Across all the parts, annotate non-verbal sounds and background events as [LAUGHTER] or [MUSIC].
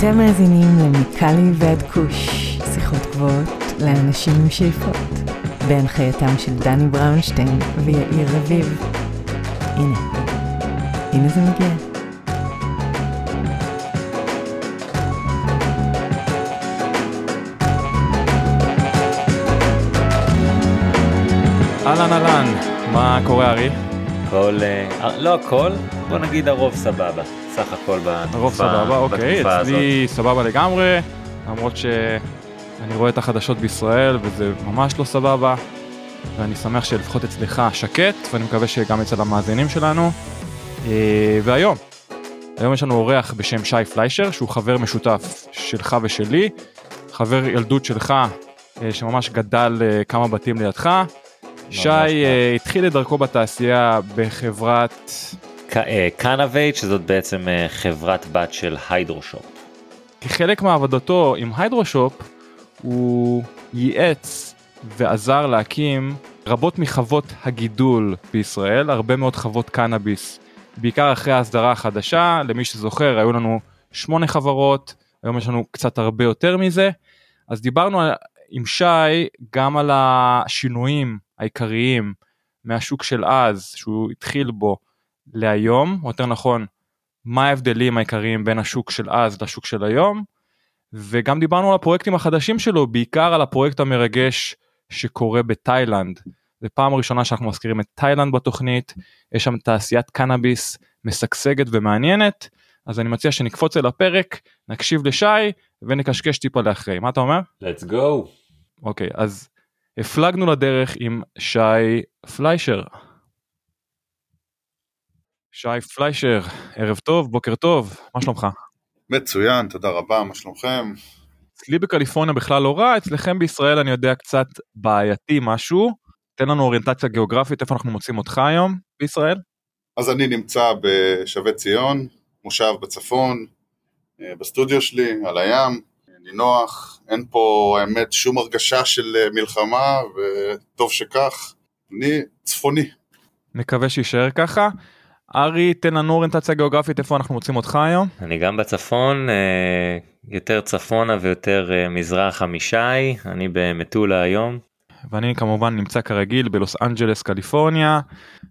אתם מאזינים למיקלי ועד כוש, שיחות גבוהות לאנשים עם שאיפות, בהנחייתם של דני בראונשטיין ויאיר רביב. הנה, הנה זה מגיע. אהלן אהלן, מה קורה ארי? הכל, אה, לא הכל, בוא נגיד הרוב סבבה, סך הכל בתקופה, הרוב סבבה, אוקיי, אצלי סבבה לגמרי, למרות שאני רואה את החדשות בישראל וזה ממש לא סבבה, ואני שמח שלפחות אצלך שקט, ואני מקווה שגם אצל המאזינים שלנו. אה, והיום, היום יש לנו אורח בשם שי פליישר, שהוא חבר משותף שלך ושלי, חבר ילדות שלך, אה, שממש גדל אה, כמה בתים לידך. שי אה, התחיל את דרכו בתעשייה בחברת קנאבייט שזאת בעצם אה, חברת בת של היידרושופ. כחלק מעבודתו עם היידרושופ הוא ייעץ ועזר להקים רבות מחוות הגידול בישראל, הרבה מאוד חוות קנאביס, בעיקר אחרי ההסדרה החדשה, למי שזוכר היו לנו שמונה חברות, היום יש לנו קצת הרבה יותר מזה, אז דיברנו על- עם שי גם על השינויים העיקריים מהשוק של אז שהוא התחיל בו להיום, או יותר נכון מה ההבדלים העיקריים בין השוק של אז לשוק של היום, וגם דיברנו על הפרויקטים החדשים שלו, בעיקר על הפרויקט המרגש שקורה בתאילנד. זו פעם ראשונה שאנחנו מזכירים את תאילנד בתוכנית, יש שם תעשיית קנאביס משגשגת ומעניינת, אז אני מציע שנקפוץ אל הפרק, נקשיב לשי ונקשקש טיפה לאחרי. מה אתה אומר? let's go. אוקיי, אז הפלגנו לדרך עם שי פליישר. שי פליישר, ערב טוב, בוקר טוב, מה שלומך? מצוין, תודה רבה, מה שלומכם? אצלי בקליפורניה בכלל לא רע, אצלכם בישראל אני יודע קצת בעייתי משהו. תן לנו אוריינטציה גיאוגרפית, איפה אנחנו מוצאים אותך היום בישראל? אז אני נמצא בשבי ציון, מושב בצפון, אה, בסטודיו שלי, על הים, נינוח, אין פה האמת שום הרגשה של אה, מלחמה, וטוב שכך. אני צפוני. נקווה שיישאר ככה. ארי, תן לנו אוריינטציה גיאוגרפית, איפה אנחנו מוצאים אותך היום? אני גם בצפון, אה, יותר צפונה ויותר אה, מזרחה משי, אני במטולה היום. ואני כמובן נמצא כרגיל בלוס אנג'לס קליפורניה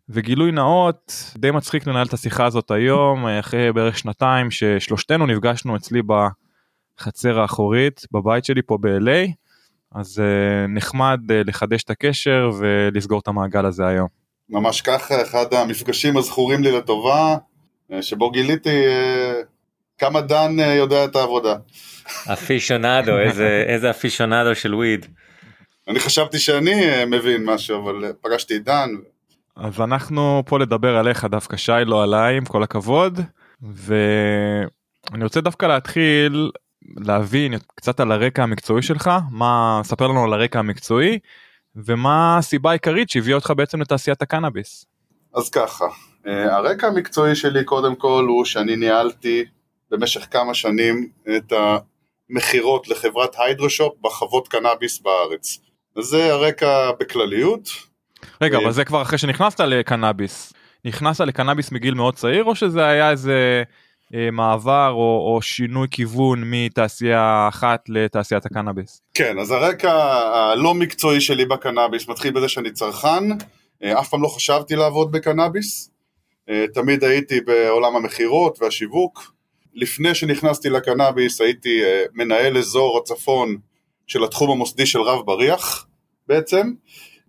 וגילוי נאות די מצחיק לנהל את השיחה הזאת היום אחרי בערך שנתיים ששלושתנו נפגשנו אצלי בחצר האחורית בבית שלי פה ב-LA אז אה, נחמד אה, לחדש את הקשר ולסגור את המעגל הזה היום. ממש ככה, אחד המפגשים הזכורים לי לטובה, אה, שבו גיליתי אה, כמה דן אה, יודע את העבודה. אפישונדו, [LAUGHS] איזה, איזה אפישונדו של וויד. אני חשבתי שאני מבין משהו, אבל פגשתי את דן, אז אנחנו פה לדבר עליך דווקא שי לא עליי עם כל הכבוד ואני רוצה דווקא להתחיל להבין קצת על הרקע המקצועי שלך מה ספר לנו על הרקע המקצועי ומה הסיבה העיקרית שהביאה אותך בעצם לתעשיית הקנאביס. אז ככה, אה, הרקע המקצועי שלי קודם כל הוא שאני ניהלתי במשך כמה שנים את המכירות לחברת היידרושופ בחוות קנאביס בארץ. אז זה הרקע בכלליות. רגע אה, אבל זה כבר אחרי שנכנסת לקנאביס נכנסת לקנאביס מגיל מאוד צעיר או שזה היה איזה מעבר או, או שינוי כיוון מתעשייה אחת לתעשיית הקנאביס. כן, אז הרקע הלא מקצועי שלי בקנאביס מתחיל בזה שאני צרכן, אה, אף פעם לא חשבתי לעבוד בקנאביס, אה, תמיד הייתי בעולם המכירות והשיווק. לפני שנכנסתי לקנאביס הייתי אה, מנהל אזור הצפון של התחום המוסדי של רב בריח בעצם,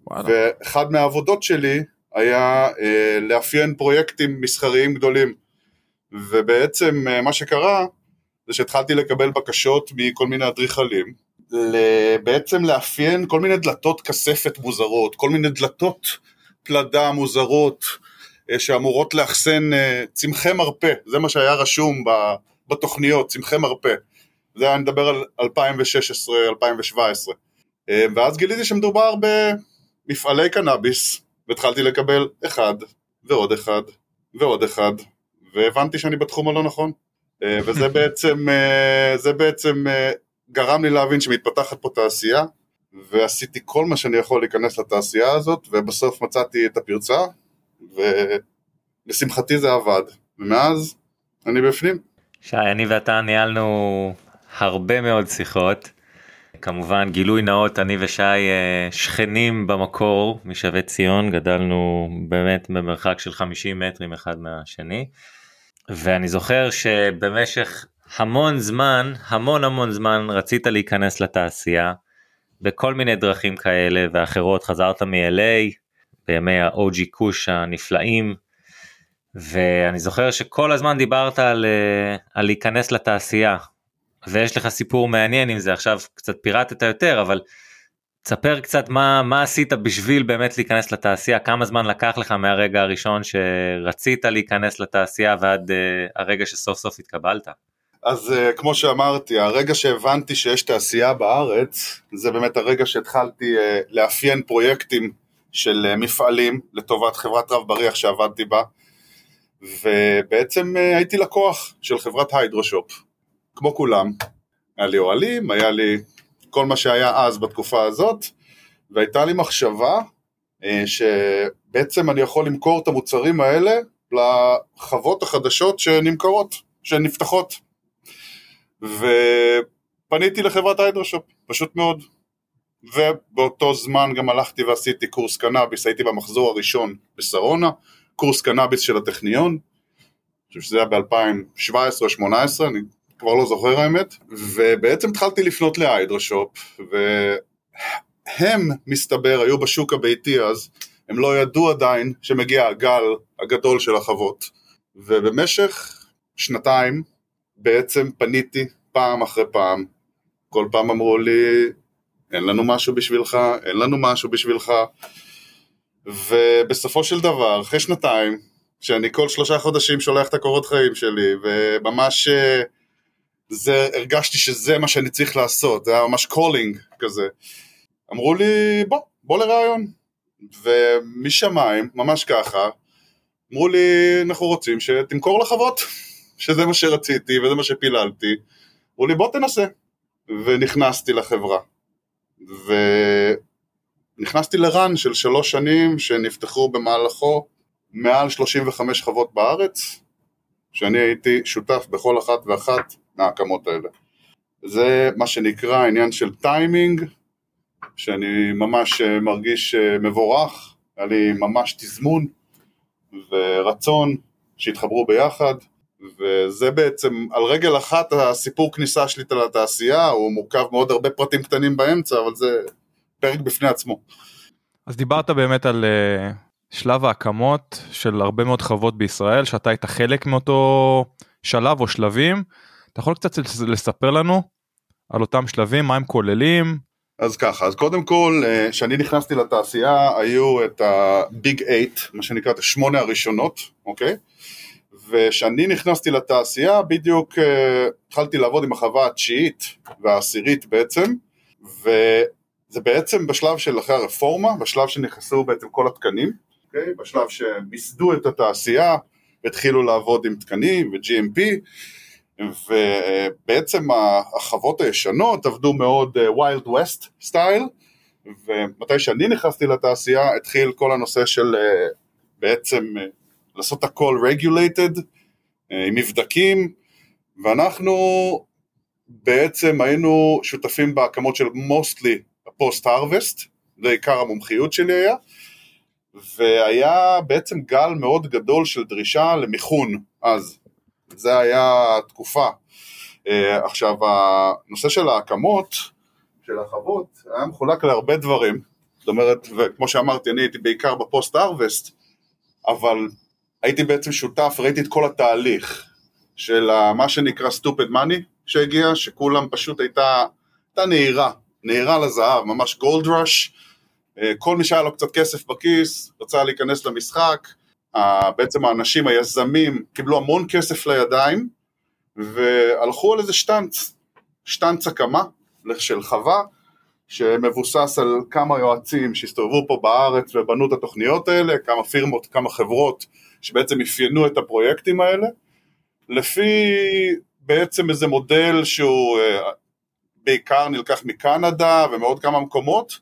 וואלה. ואחד מהעבודות שלי היה אה, לאפיין פרויקטים מסחריים גדולים. ובעצם אה, מה שקרה זה שהתחלתי לקבל בקשות מכל מיני אדריכלים, בעצם לאפיין כל מיני דלתות כספת מוזרות, כל מיני דלתות פלדה מוזרות אה, שאמורות לאחסן אה, צמחי מרפא, זה מה שהיה רשום בתוכניות, צמחי מרפא. זה היה מדבר על 2016-2017. אה, ואז גיליתי שמדובר במפעלי קנאביס, והתחלתי לקבל אחד ועוד אחד ועוד אחד, והבנתי שאני בתחום הלא נכון. אה, וזה [LAUGHS] בעצם, אה, זה בעצם אה, גרם לי להבין שמתפתחת פה תעשייה, ועשיתי כל מה שאני יכול להיכנס לתעשייה הזאת, ובסוף מצאתי את הפרצה, ולשמחתי זה עבד. ומאז אני בפנים. שי, אני ואתה ניהלנו הרבה מאוד שיחות. כמובן גילוי נאות אני ושי שכנים במקור משבי ציון גדלנו באמת במרחק של 50 מטרים אחד מהשני ואני זוכר שבמשך המון זמן המון המון זמן רצית להיכנס לתעשייה בכל מיני דרכים כאלה ואחרות. חזרת מ-LA בימי ה-OG כוש הנפלאים ואני זוכר שכל הזמן דיברת על, אה, על להיכנס לתעשייה. ויש לך סיפור מעניין עם זה. עכשיו קצת פירטת יותר אבל תספר קצת מה מה עשית בשביל באמת להיכנס לתעשייה כמה זמן לקח לך מהרגע הראשון שרצית להיכנס לתעשייה ועד uh, הרגע שסוף סוף התקבלת. אז uh, כמו שאמרתי הרגע שהבנתי שיש תעשייה בארץ זה באמת הרגע שהתחלתי uh, לאפיין פרויקטים של uh, מפעלים לטובת חברת רב בריח שעבדתי בה ובעצם uh, הייתי לקוח של חברת היידרושופ כמו כולם. היה לי אוהלים, היה לי כל מה שהיה אז בתקופה הזאת, והייתה לי מחשבה אה, שבעצם אני יכול למכור את המוצרים האלה לחוות החדשות שנמכרות, שנפתחות. ופניתי לחברת היידרשופ, פשוט מאוד. ובאותו זמן גם הלכתי ועשיתי קורס קנאביס, הייתי במחזור הראשון בשרונה, קורס קנאביס של הטכניון, אני חושב שזה היה ב-2017 או 2018, אני כבר לא זוכר האמת, ובעצם התחלתי לפנות להיידרשופ, והם, מסתבר, היו בשוק הביתי אז, הם לא ידעו עדיין שמגיע הגל הגדול של החוות, ובמשך שנתיים בעצם פניתי פעם אחרי פעם, כל פעם אמרו לי, אין לנו משהו בשבילך, אין לנו משהו בשבילך, ובסופו של דבר, אחרי שנתיים, שאני כל שלושה חודשים שולח את הקורות חיים שלי, וממש זה, הרגשתי שזה מה שאני צריך לעשות, זה היה ממש calling כזה. אמרו לי, בוא, בוא לראיון. ומשמיים, ממש ככה, אמרו לי, אנחנו רוצים שתמכור לחוות, [LAUGHS] שזה מה שרציתי וזה מה שפיללתי. אמרו לי, בוא תנסה. ונכנסתי לחברה. ונכנסתי לרן של שלוש שנים שנפתחו במהלכו מעל 35 חוות בארץ, שאני הייתי שותף בכל אחת ואחת ההקמות האלה. זה מה שנקרא עניין של טיימינג, שאני ממש אה, מרגיש אה, מבורך, היה לי ממש תזמון ורצון שהתחברו ביחד, וזה בעצם על רגל אחת הסיפור כניסה שלי לתעשייה, הוא מורכב מאוד הרבה פרטים קטנים באמצע, אבל זה פרק בפני עצמו. אז דיברת באמת על uh, שלב ההקמות של הרבה מאוד חוות בישראל, שאתה היית חלק מאותו שלב או שלבים. אתה יכול קצת לספר לנו על אותם שלבים, מה הם כוללים? אז ככה, אז קודם כל, כשאני אה, נכנסתי לתעשייה, היו את הביג אייט, מה שנקרא את השמונה הראשונות, אוקיי? וכשאני נכנסתי לתעשייה, בדיוק uh, התחלתי לעבוד עם החווה התשיעית והעשירית בעצם, וזה בעצם בשלב של אחרי הרפורמה, בשלב שנכנסו בעצם כל התקנים, אוקיי? בשלב שמיסדו את התעשייה, והתחילו לעבוד עם תקנים ו-GMP, ובעצם החוות הישנות עבדו מאוד wild west style, ומתי שאני נכנסתי לתעשייה התחיל כל הנושא של אה, בעצם אה, לעשות הכל regulated, אה, עם מבדקים, ואנחנו בעצם היינו שותפים בהקמות של mostly הפוסט הרווסט, זה עיקר המומחיות שלי היה, והיה בעצם גל מאוד גדול של דרישה למיכון אז. זה היה התקופה. Uh, עכשיו, הנושא של ההקמות של החוות היה מחולק להרבה דברים, זאת אומרת, וכמו שאמרתי, אני הייתי בעיקר בפוסט ארווסט, אבל הייתי בעצם שותף, ראיתי את כל התהליך של מה שנקרא stupid money שהגיע, שכולם פשוט הייתה, הייתה נהירה, נהירה לזהב, ממש גולד ראש, אה, כל מי שהיה לו קצת כסף בכיס, רצה להיכנס למשחק, בעצם האנשים, היזמים, קיבלו המון כסף לידיים והלכו על איזה שטנץ, שטנץ הקמה של חווה שמבוסס על כמה יועצים שהסתובבו פה בארץ ובנו את התוכניות האלה, כמה פירמות, כמה חברות שבעצם אפיינו את הפרויקטים האלה. לפי בעצם איזה מודל שהוא אה, בעיקר נלקח מקנדה ומעוד כמה מקומות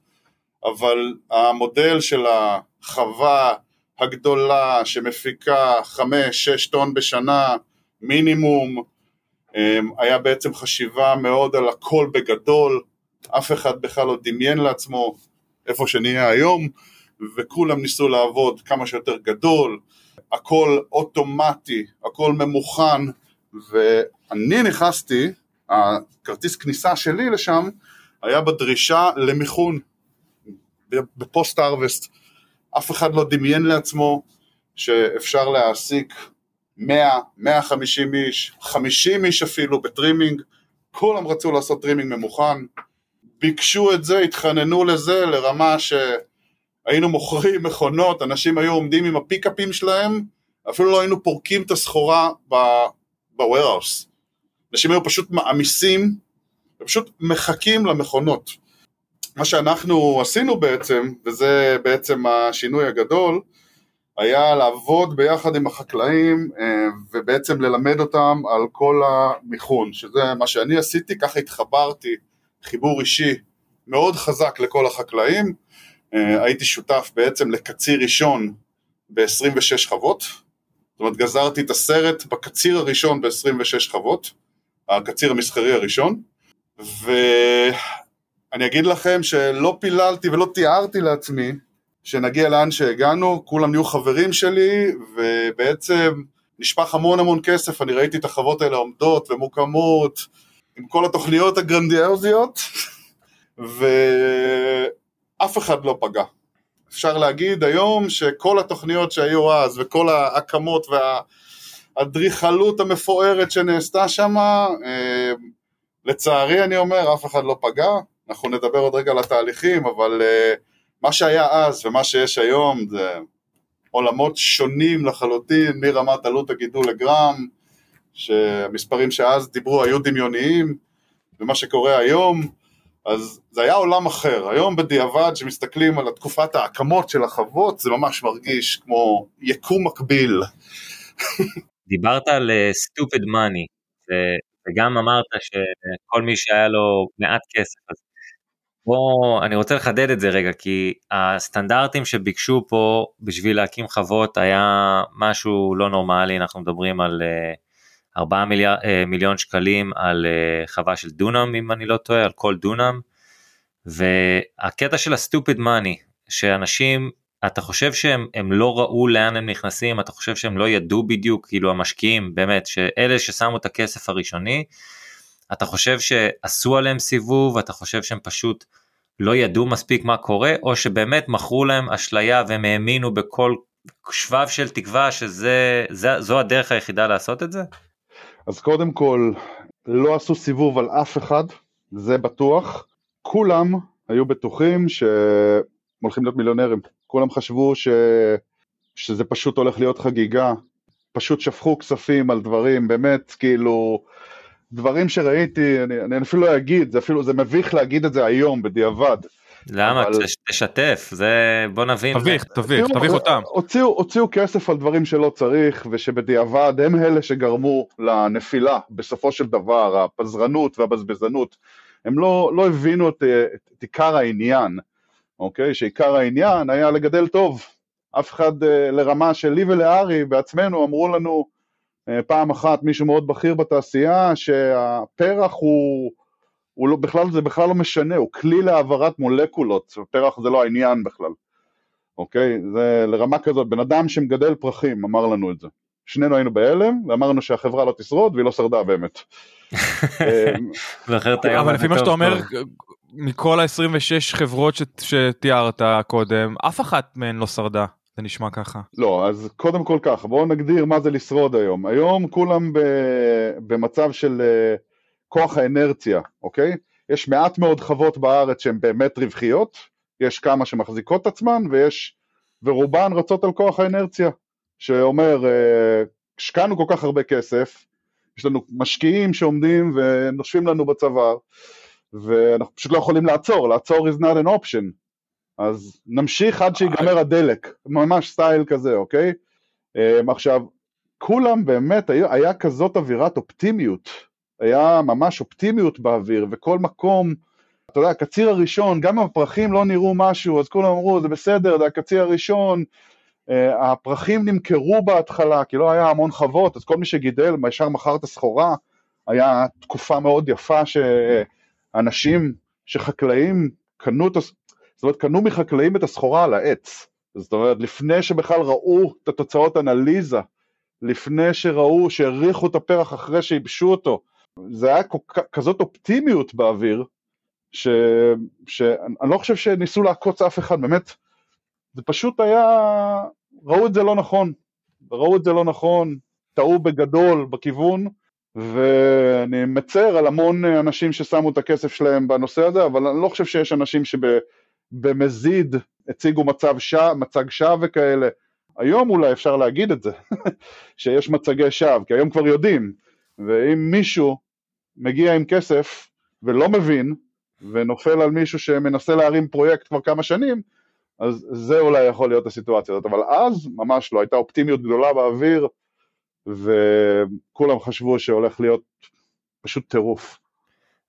אבל המודל של החווה הגדולה שמפיקה 5-6 טון בשנה מינימום אמ, היה בעצם חשיבה מאוד על הכל בגדול, אף אחד בכלל לא דמיין לעצמו איפה שנהיה היום, וכולם ניסו לעבוד כמה שיותר גדול, הכל אוטומטי, הכל ממוכן, ואני נכנסתי, הכרטיס כניסה שלי לשם היה בדרישה למיכון, ב post harvest. אף אחד לא דמיין לעצמו שאפשר להעסיק 100, 150 איש, 50 איש אפילו ב trimming, כולם רצו לעשות trimming ממוכן, ביקשו את זה, התחננו לזה לרמה שהיינו מוכרים מכונות, אנשים היו עומדים עם הפיקאפים שלהם, אפילו לא היינו פורקים את הסחורה ב-warehouse. אנשים היו פשוט מעמיסים ופשוט מחכים למכונות. מה שאנחנו עשינו בעצם, וזה בעצם השינוי הגדול, היה לעבוד ביחד עם החקלאים אה, ובעצם ללמד אותם על כל המיכון, שזה מה שאני עשיתי, ככה התחברתי חיבור אישי מאוד חזק לכל החקלאים, אה, הייתי שותף בעצם לקציר ראשון ב-26 חוות, זאת אומרת גזרתי את הסרט בקציר הראשון ב-26 חוות, הקציר המסחרי הראשון, ואני אגיד לכם שלא פיללתי ולא תיארתי לעצמי שנגיע לאן שהגענו, כולם נהיו חברים שלי, ובעצם נשפך המון המון כסף, אני ראיתי את החוות האלה עומדות ומוקמות, עם כל התוכניות הגרנדיוזיות, ואף אחד לא פגע. אפשר להגיד היום שכל התוכניות שהיו אז, וכל ההקמות והאדריכלות המפוארת שנעשתה שם, אה, לצערי אני אומר, אף אחד לא פגע, אנחנו נדבר עוד רגע על התהליכים, אבל uh, מה שהיה אז ומה שיש היום זה עולמות שונים לחלוטין מרמת עלות הגידול לגרם, שהמספרים שאז דיברו היו דמיוניים, ומה שקורה היום, אז זה היה עולם אחר. היום בדיעבד, כשמסתכלים על תקופת ההקמות של החוות, זה ממש מרגיש כמו יקום מקביל. דיברת על uh, stupid money, וגם אמרת שכל מי שהיה לו מעט כסף, אז בוא, אני רוצה לחדד את זה רגע, כי הסטנדרטים שביקשו פה בשביל להקים חוות היה משהו לא נורמלי, אנחנו מדברים על 4 אה, מיליאר, אה, מיליון שקלים על אה, חווה של דונם, אם אני לא טועה, על כל דונם, והקטע של הסטופיד מאני, שאנשים, אתה חושב שהם לא ראו לאן הם נכנסים, אתה חושב שהם לא ידעו בדיוק, כאילו המשקיעים, באמת, שאלה ששמו את הכסף הראשוני, אתה חושב שעשו עליהם סיבוב, אתה חושב שהם פשוט לא ידעו מספיק מה קורה, או שבאמת מכרו להם אשליה והם האמינו בכל שבב של תקווה שזו הדרך היחידה לעשות את זה? אז קודם כל, לא עשו סיבוב על אף אחד, זה בטוח. כולם היו בטוחים שהם הולכים להיות מיליונרים. כולם חשבו ש... שזה פשוט הולך להיות חגיגה. פשוט שפכו כספים על דברים, באמת, כאילו, דברים שראיתי, אני, אני אפילו לא אגיד, זה אפילו, זה מביך להגיד את זה היום, בדיעבד. למה? אבל... תשתף, זה, בוא נבין. תביך, תביך, תביך אותם. הוציאו, הוציאו כסף על דברים שלא צריך, ושבדיעבד הם אלה שגרמו לנפילה, בסופו של דבר, הפזרנות והבזבזנות. הם לא, לא הבינו את, את, עיקר העניין, אוקיי? שעיקר העניין היה לגדל טוב. אף אחד אה, לרמה שלי ולארי בעצמנו אמרו לנו, פעם אחת מישהו מאוד בכיר בתעשייה שהפרח הוא, הוא לא, בכלל, זה בכלל לא משנה, הוא כלי להעברת מולקולות, פרח זה לא העניין בכלל, אוקיי? זה לרמה כזאת, בן אדם שמגדל פרחים אמר לנו את זה. שנינו היינו בהלם ואמרנו שהחברה לא תשרוד והיא לא שרדה באמת. [LAUGHS] אבל לפי מה שאתה אומר מכל ה-26 חברות שתיארת קודם אף אחת מהן לא שרדה. זה נשמע ככה. לא, אז קודם כל ככה, בואו נגדיר מה זה לשרוד היום. היום כולם ב, במצב של uh, כוח האנרציה, אוקיי? יש מעט מאוד חוות בארץ שהן באמת רווחיות, יש כמה שמחזיקות עצמן, ויש, ורובן רצות על כוח האנרציה, שאומר, uh, השקענו כל כך הרבה כסף, יש לנו משקיעים שעומדים ונושבים לנו בצוואר, ואנחנו פשוט לא יכולים לעצור, לעצור is not an option. אז נמשיך עד שיגמר הדלק, ממש סטייל כזה, אוקיי? אמ, עכשיו, כולם באמת, היה, היה כזאת אווירת אופטימיות, היה ממש אופטימיות באוויר, וכל מקום, אתה יודע, הקציר הראשון, גם אם הפרחים לא נראו משהו, אז כולם אמרו, זה בסדר, זה הקציר הראשון, אה, הפרחים נמכרו בהתחלה, כי לא היה המון חוות, אז כל מי שגידל, ישר מכר את הסחורה, היה תקופה מאוד יפה שאנשים, שחקלאים קנו, את הס- זאת אומרת, קנו מחקלאים את הסחורה על העץ. זאת אומרת, לפני שבכלל ראו את התוצאות אנליזה, לפני שראו, שהריחו את הפרח אחרי שייבשו אותו, זה היה כזאת אופטימיות באוויר, ש- שאני לא חושב שניסו לעקוץ אף אחד, באמת, זה פשוט היה, ראו את זה לא נכון, ראו את זה לא נכון, טעו בגדול בכיוון, ואני מצר על המון אנשים ששמו את הכסף שלהם בנושא הזה, אבל אני לא חושב שיש אנשים שבמזיד הציגו מצב שווא, מצג שווא וכאלה. היום אולי אפשר להגיד את זה, [LAUGHS] שיש מצגי שווא, כי היום כבר יודעים, ואם מישהו מגיע עם כסף ולא מבין, ונופל על מישהו שמנסה להרים פרויקט כבר כמה שנים, אז זה אולי יכול להיות הסיטואציה הזאת, אבל אז ממש לא, הייתה אופטימיות גדולה באוויר, וכולם חשבו שהולך להיות פשוט טירוף.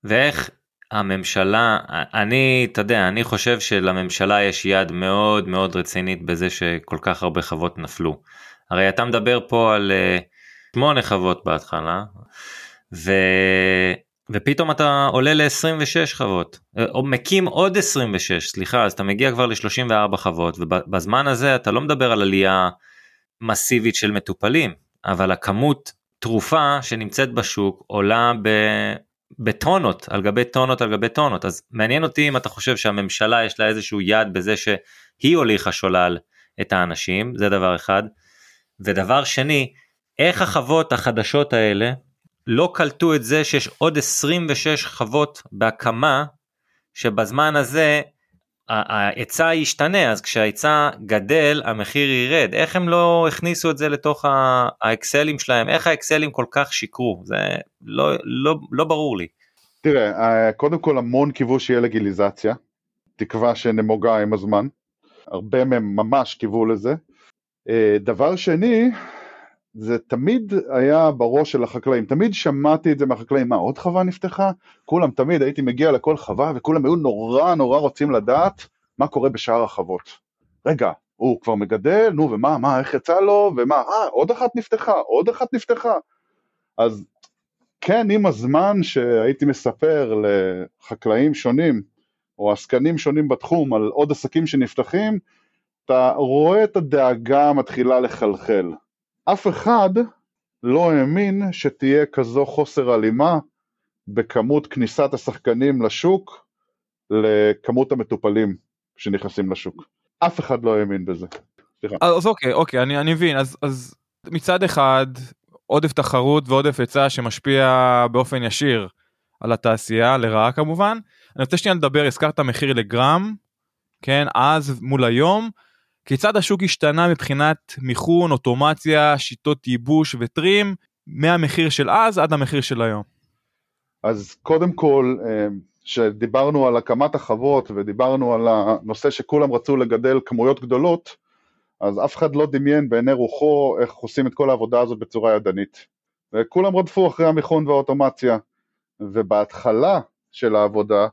ואיך הממשלה, אני, אתה יודע, אני חושב שלממשלה יש יד מאוד מאוד רצינית בזה שכל כך הרבה חוות נפלו. הרי אתה מדבר פה על אה, שמונה חוות בהתחלה, ו... ופתאום אתה עולה ל-26 חוות, אה, או מקים עוד 26, סליחה, אז אתה מגיע כבר ל-34 חוות, ובזמן הזה אתה לא מדבר על עלייה מסיבית של מטופלים, אבל הכמות תרופה שנמצאת בשוק עולה ב... בטונות על גבי טונות על גבי טונות אז מעניין אותי אם אתה חושב שהממשלה יש לה איזשהו יד בזה שהיא הוליכה שולל את האנשים זה דבר אחד. ודבר שני איך החוות החדשות האלה לא קלטו את זה שיש עוד 26 חוות בהקמה שבזמן הזה ההיצע ישתנה אז כשההיצע גדל המחיר ירד. איך הם לא הכניסו את זה לתוך האקסלים שלהם? איך האקסלים כל כך שיקרו? זה לא לא לא ברור לי. תראה קודם כל המון קיוו שיהיה לגיליזציה. תקווה שנמוגה עם הזמן. הרבה מהם ממש קיוו לזה. דבר שני זה תמיד היה בראש של החקלאים, תמיד שמעתי את זה מהחקלאים, מה עוד חווה נפתחה? כולם תמיד הייתי מגיע לכל חווה וכולם היו נורא נורא רוצים לדעת מה קורה בשאר החוות. רגע, הוא כבר מגדל, נו ומה, מה, איך יצא לו, ומה, אה, עוד אחת נפתחה, עוד אחת נפתחה. אז כן, עם הזמן שהייתי מספר לחקלאים שונים, או עסקנים שונים בתחום, על עוד עסקים שנפתחים, אתה רואה את הדאגה מתחילה לחלחל. אף אחד לא האמין שתהיה כזו חוסר הלימה בכמות כניסת השחקנים לשוק לכמות המטופלים שנכנסים לשוק. אף אחד לא האמין בזה. סליחה. אז אוקיי, אוקיי, אני, אני מבין. אז, אז מצד אחד, עודף תחרות ועודף היצע שמשפיע באופן ישיר על התעשייה, לרעה כמובן. אני רוצה שנייה לדבר, הזכרת מחיר לגרם, כן, אז מול היום. כיצד השוק השתנה מבחינת מיכון, אוטומציה, שיטות ייבוש וטרים, מהמחיר של אז עד המחיר של היום? אז קודם כל, כשדיברנו על הקמת החוות ודיברנו על הנושא שכולם רצו לגדל כמויות גדולות, אז אף אחד לא דמיין בעיני רוחו איך עושים את כל העבודה הזאת בצורה ידנית. וכולם רדפו אחרי המיכון והאוטומציה, ובהתחלה של העבודה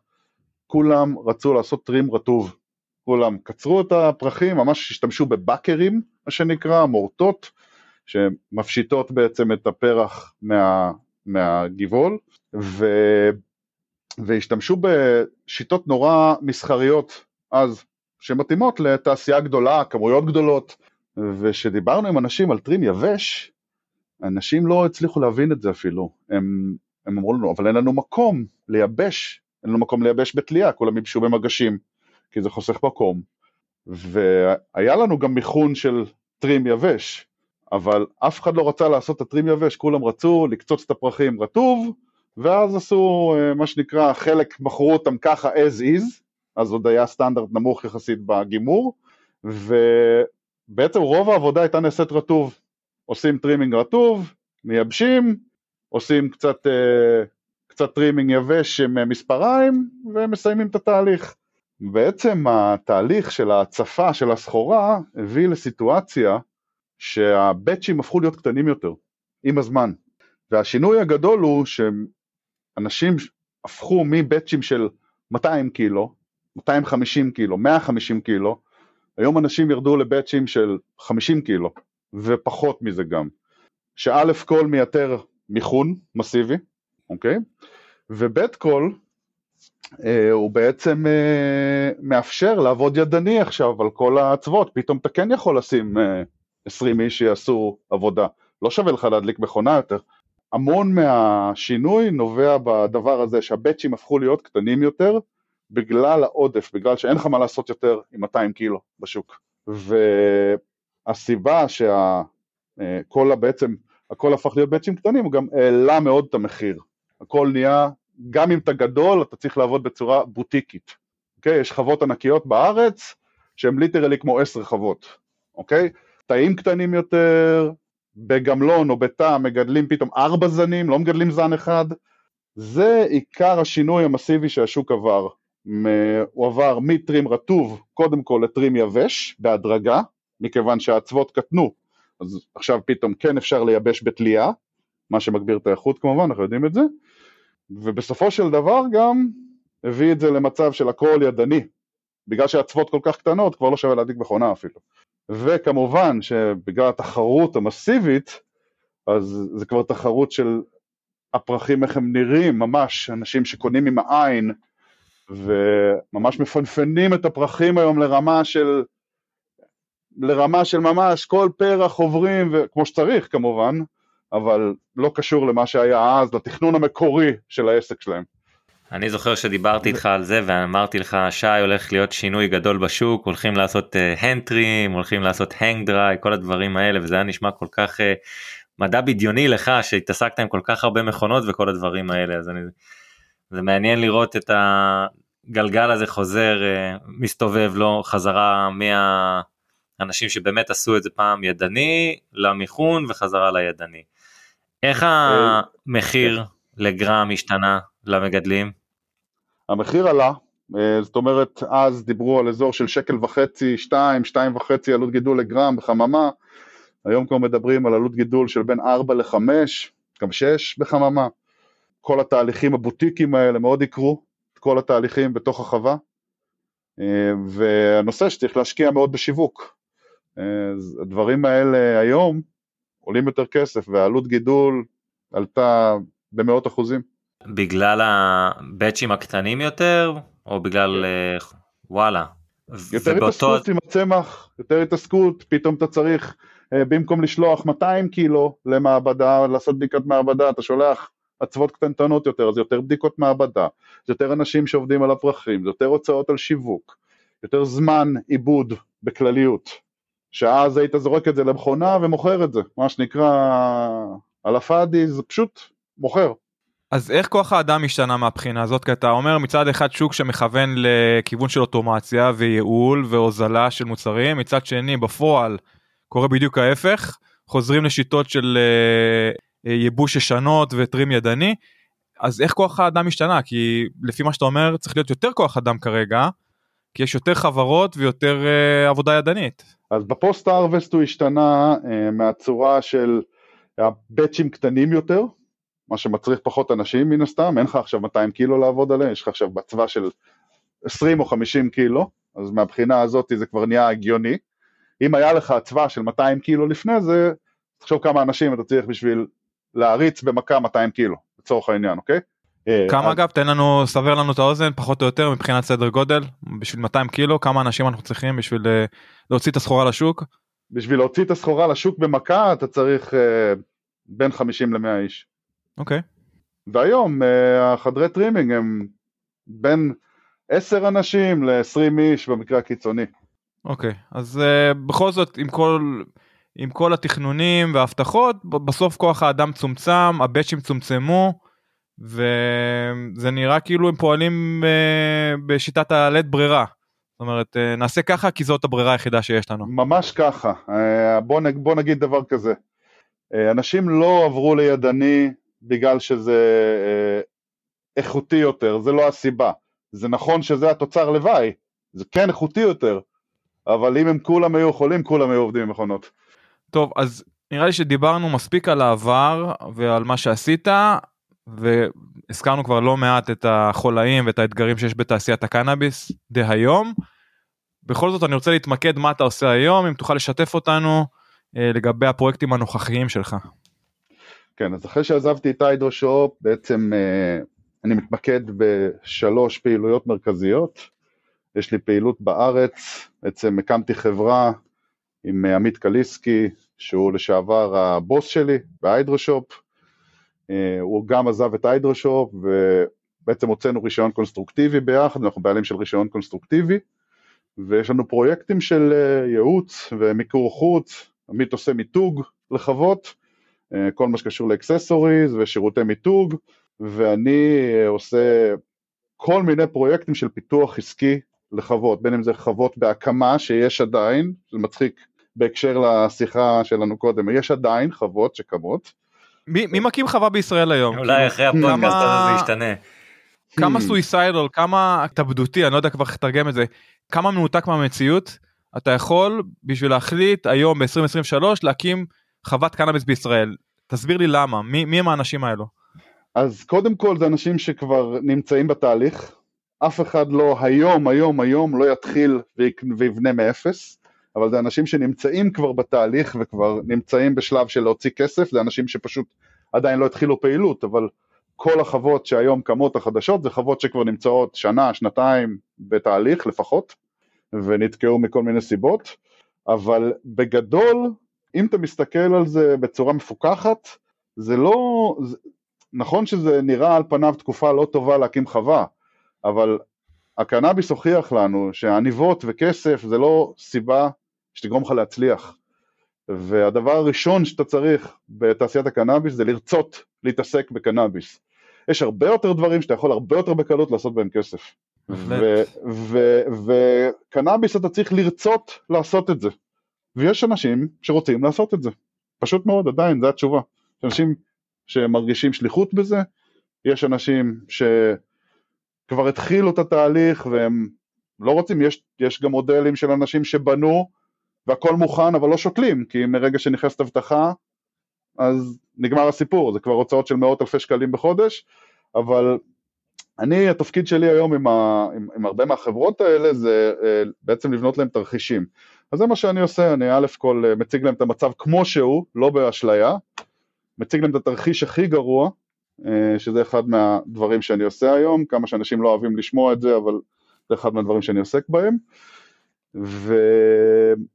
כולם רצו לעשות טרים רטוב. כולם קצרו את הפרחים, ממש השתמשו בבקרים, מה שנקרא, מורטות, שמפשיטות בעצם את הפרח מה, מהגבעול, ו, והשתמשו בשיטות נורא מסחריות אז, שמתאימות לתעשייה גדולה, כמויות גדולות, וכשדיברנו עם אנשים על טרים יבש, אנשים לא הצליחו להבין את זה אפילו, הם, הם אמרו לנו, אבל אין לנו מקום לייבש, אין לנו מקום לייבש בתלייה, כולם ייבשו במגשים. כי זה חוסך מקום, והיה לנו גם מיכון של trim יבש, אבל אף אחד לא רצה לעשות את ה trim יבש, כולם רצו לקצוץ את הפרחים רטוב, ואז עשו מה שנקרא, חלק מכרו אותם ככה as is, אז עוד היה סטנדרט נמוך יחסית בגימור, ובעצם רוב העבודה הייתה נעשית רטוב, עושים trimming רטוב, מייבשים, עושים קצת, קצת trimming יבש עם מספריים, ומסיימים את התהליך. בעצם התהליך של ההצפה של הסחורה הביא לסיטואציה שהבאצ'ים הפכו להיות קטנים יותר עם הזמן והשינוי הגדול הוא שאנשים הפכו מבאצ'ים של 200 קילו, 250 קילו, 150 קילו, היום אנשים ירדו לבאצ'ים של 50 קילו ופחות מזה גם, שא' כל מייתר מיכון מסיבי אוקיי? קול אה, הוא בעצם אה, מאפשר לעבוד ידני עכשיו על כל האצוות, פתאום אתה כן יכול לשים אה, 20 איש שיעשו עבודה, לא שווה לך להדליק מכונה יותר. המון מהשינוי נובע בדבר הזה שהבצ'ים הפכו להיות קטנים יותר בגלל העודף, בגלל שאין לך מה לעשות יותר עם 200 קילו בשוק. והסיבה שהכל בעצם, הכל הפך להיות בצ'ים קטנים, הוא גם העלה מאוד את המחיר. הכל נהיה, גם אם אתה גדול, אתה צריך לעבוד בצורה בוטיקית. אוקיי? יש חוות ענקיות בארץ, שהן ליטרלי כמו עשר חוות, אוקיי? תאים קטנים יותר, בגמלון או בתא מגדלים פתאום ארבע זנים, לא מגדלים זן אחד. זה עיקר השינוי המסיבי שהשוק עבר. הוא עבר מטרים רטוב קודם כל לטרים יבש בהדרגה, מכיוון שהאצוות קטנו, אז עכשיו פתאום כן אפשר לייבש בתלייה, מה שמגביר את האיכות כמובן, אנחנו יודעים את זה, ובסופו של דבר גם הביא את זה למצב של הכל ידני, בגלל שהאצוות כל כך קטנות כבר לא שווה להדליק מכונה אפילו. וכמובן שבגלל התחרות המסיבית, אז זה כבר תחרות של הפרחים איך הם נראים, ממש, אנשים שקונים עם העין, וממש מפנפנים את הפרחים היום לרמה של, לרמה של ממש כל פרח עוברים, וכמו שצריך כמובן, אבל לא קשור למה שהיה אז, לתכנון המקורי של העסק שלהם. אני זוכר שדיברתי איתך על זה ואמרתי לך שי הולך להיות שינוי גדול בשוק הולכים לעשות הנטרים uh, הולכים לעשות הנג דריי כל הדברים האלה וזה היה נשמע כל כך uh, מדע בדיוני לך שהתעסקת עם כל כך הרבה מכונות וכל הדברים האלה אז אני זה מעניין לראות את הגלגל הזה חוזר uh, מסתובב לו חזרה מהאנשים שבאמת עשו את זה פעם ידני למיכון וחזרה לידני. איך המחיר לגרם השתנה למגדלים? המחיר עלה, אה, זאת אומרת אז דיברו על אזור של שקל וחצי, שתיים, שתיים וחצי עלות גידול לגרם בחממה, היום כבר מדברים על עלות גידול של בין ארבע לחמש, גם שש בחממה. כל התהליכים הבוטיקים האלה מאוד יקרו, את כל התהליכים בתוך החווה, אה, והנושא שצריך להשקיע מאוד בשיווק. אה, הדברים האלה היום עולים יותר כסף והעלות גידול עלתה במאות אחוזים. בגלל הבאצ'ים הקטנים יותר או בגלל כן. uh, וואלה. יותר ובאותו... התעסקות עם הצמח, יותר התעסקות, פתאום אתה צריך uh, במקום לשלוח 200 קילו למעבדה, לעשות בדיקת מעבדה, אתה שולח אצוות קטנטנות יותר, אז יותר בדיקות מעבדה, זה יותר אנשים שעובדים על הפרחים, זה יותר הוצאות על שיווק, יותר זמן עיבוד בכלליות, שאז היית זורק את זה למכונה ומוכר את זה, מה שנקרא על הפאדי זה פשוט מוכר. אז איך כוח האדם השתנה מהבחינה הזאת? כי אתה אומר מצד אחד שוק שמכוון לכיוון של אוטומציה וייעול והוזלה של מוצרים, מצד שני בפועל קורה בדיוק ההפך, חוזרים לשיטות של uh, ייבוש ישנות וטרים ידני, אז איך כוח האדם השתנה? כי לפי מה שאתה אומר צריך להיות יותר כוח אדם כרגע, כי יש יותר חברות ויותר uh, עבודה ידנית. אז בפוסט ארווסט הוא השתנה uh, מהצורה של הבאצ'ים קטנים יותר, מה שמצריך פחות אנשים מן הסתם, אין לך עכשיו 200 קילו לעבוד עליהם, יש לך עכשיו בצבא של 20 או 50 קילו, אז מהבחינה הזאת זה כבר נהיה הגיוני. אם היה לך צבא של 200 קילו לפני זה, תחשוב כמה אנשים אתה צריך בשביל להריץ במכה 200 קילו, לצורך העניין, אוקיי? אה, כמה אגב תן לנו סבר לנו את האוזן פחות או יותר מבחינת סדר גודל בשביל 200 קילו כמה אנשים אנחנו צריכים בשביל אה, להוציא את הסחורה לשוק? בשביל להוציא את הסחורה לשוק במכה אתה צריך אה, בין 50 ל-100 איש. אוקיי. והיום החדרי trimming הם בין 10 אנשים ל-20 איש במקרה הקיצוני. אוקיי. אז בכל זאת עם כל, עם כל התכנונים וההבטחות, בסוף כוח האדם צומצם, הבאצ'ים צומצמו, וזה נראה כאילו הם פועלים אה, בשיטת הלית ברירה. זאת אומרת, אה, נעשה ככה כי זאת הברירה היחידה שיש לנו. ממש ככה, אה, בוא, נ, בוא נגיד דבר כזה. אנשים לא עברו לידני בגלל שזה אה, איכותי יותר, זה לא הסיבה. זה נכון שזה התוצר לוואי, זה כן איכותי יותר, אבל אם הם כולם היו יכולים, כולם היו עובדים עם מכונות. טוב, אז נראה לי שדיברנו מספיק על העבר ועל מה שעשית, והזכרנו כבר לא מעט את החולאים ואת האתגרים שיש בתעשיית הקנאביס דהיום. בכל זאת אני רוצה להתמקד מה אתה עושה היום, אם תוכל לשתף אותנו אה, לגבי הפרויקטים הנוכחיים שלך. כן, אז אחרי שעזבתי את היידרושופ, בעצם אה, אני מתמקד בשלוש פעילויות מרכזיות. יש לי פעילות בארץ, בעצם הקמתי חברה עם עמית קליסקי, שהוא לשעבר הבוס שלי בהיידרושופ. אה, הוא גם עזב את היידרושופ, ובעצם הוצאנו רישיון קונסטרוקטיבי ביחד, אנחנו בעלים של רישיון קונסטרוקטיבי, ויש לנו פרויקטים של אה, ייעוץ ומיקור חוץ, עמית עושה מיתוג לחוות, כל מה שקשור לאקססוריז ושירותי מיתוג, ואני עושה כל מיני פרויקטים של פיתוח עסקי לחוות, בין אם זה חוות בהקמה שיש עדיין, זה מצחיק בהקשר לשיחה שלנו קודם, יש עדיין חוות שקמות. מי, מי מקים חווה בישראל היום? אולי אחרי הפודקאסט הזה זה ישתנה. כמה סויסיידל, כמה התאבדותי, אני לא יודע כבר איך לתרגם את זה, כמה מנותק מהמציאות אתה יכול בשביל להחליט היום ב-2023 להקים חוות קנאביס בישראל. תסביר לי למה, מי, מי הם האנשים האלו? אז קודם כל זה אנשים שכבר נמצאים בתהליך, אף אחד לא היום, היום, היום לא יתחיל ויבנה מאפס, אבל זה אנשים שנמצאים כבר בתהליך וכבר נמצאים בשלב של להוציא כסף, זה אנשים שפשוט עדיין לא התחילו פעילות, אבל כל החוות שהיום קמות החדשות זה חוות שכבר נמצאות שנה, שנתיים בתהליך לפחות, ונתקעו מכל מיני סיבות, אבל בגדול, אם אתה מסתכל על זה בצורה מפוקחת, זה לא, זה, נכון שזה נראה על פניו תקופה לא טובה להקים חווה, אבל הקנאביס הוכיח לנו שעניבות וכסף זה לא סיבה שתגרום לך להצליח. והדבר הראשון שאתה צריך בתעשיית הקנאביס זה לרצות להתעסק בקנאביס. יש הרבה יותר דברים שאתה יכול הרבה יותר בקלות לעשות בהם כסף. וקנאביס אתה צריך לרצות לעשות את זה. ויש אנשים שרוצים לעשות את זה. פשוט מאוד, עדיין, זו התשובה. יש אנשים שמרגישים שליחות בזה, יש אנשים שכבר התחילו את התהליך והם לא רוצים, יש, יש גם מודלים של אנשים שבנו והכל מוכן אבל לא שותלים, כי מרגע שנכנסת אבטחה אז נגמר הסיפור, זה כבר הוצאות של מאות אלפי שקלים בחודש, אבל אני, התפקיד שלי היום עם, ה, עם, עם הרבה מהחברות האלה זה אה, בעצם לבנות להם תרחישים. אז זה מה שאני עושה, אני א' כל אה, מציג להם את המצב כמו שהוא, לא באשליה, מציג להם את התרחיש הכי גרוע, אה, שזה אחד מהדברים שאני עושה היום, כמה שאנשים לא אוהבים לשמוע את זה, אבל זה אחד מהדברים שאני עוסק בהם. ו...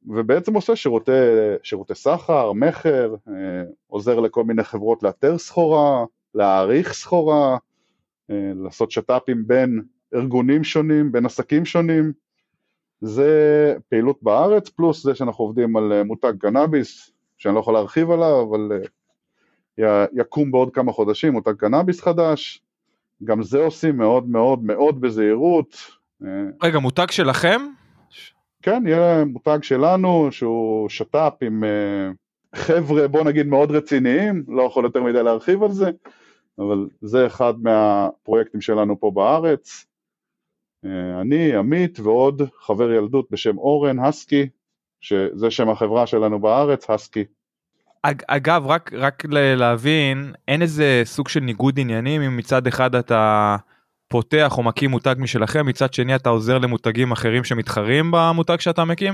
ובעצם עושה שירותי, שירותי סחר, מכר, אה, עוזר לכל מיני חברות לאתר סחורה, להעריך סחורה, אה, לעשות שת"פים בין ארגונים שונים, בין עסקים שונים. זה פעילות בארץ, פלוס זה שאנחנו עובדים על מותג קנאביס, שאני לא יכול להרחיב עליו, אבל יקום בעוד כמה חודשים מותג קנאביס חדש, גם זה עושים מאוד מאוד מאוד בזהירות. רגע, מותג שלכם? כן, יהיה מותג שלנו שהוא שת"פ עם אה, חבר'ה בוא נגיד מאוד רציניים, לא יכול יותר מדי להרחיב על זה, אבל זה אחד מהפרויקטים שלנו פה בארץ. אה, אני, עמית ועוד חבר ילדות בשם אורן, הסקי, שזה שם החברה שלנו בארץ, הסקי. אגב רק רק להבין אין איזה סוג של ניגוד עניינים אם מצד אחד אתה פותח או מקים מותג משלכם מצד שני אתה עוזר למותגים אחרים שמתחרים במותג שאתה מקים?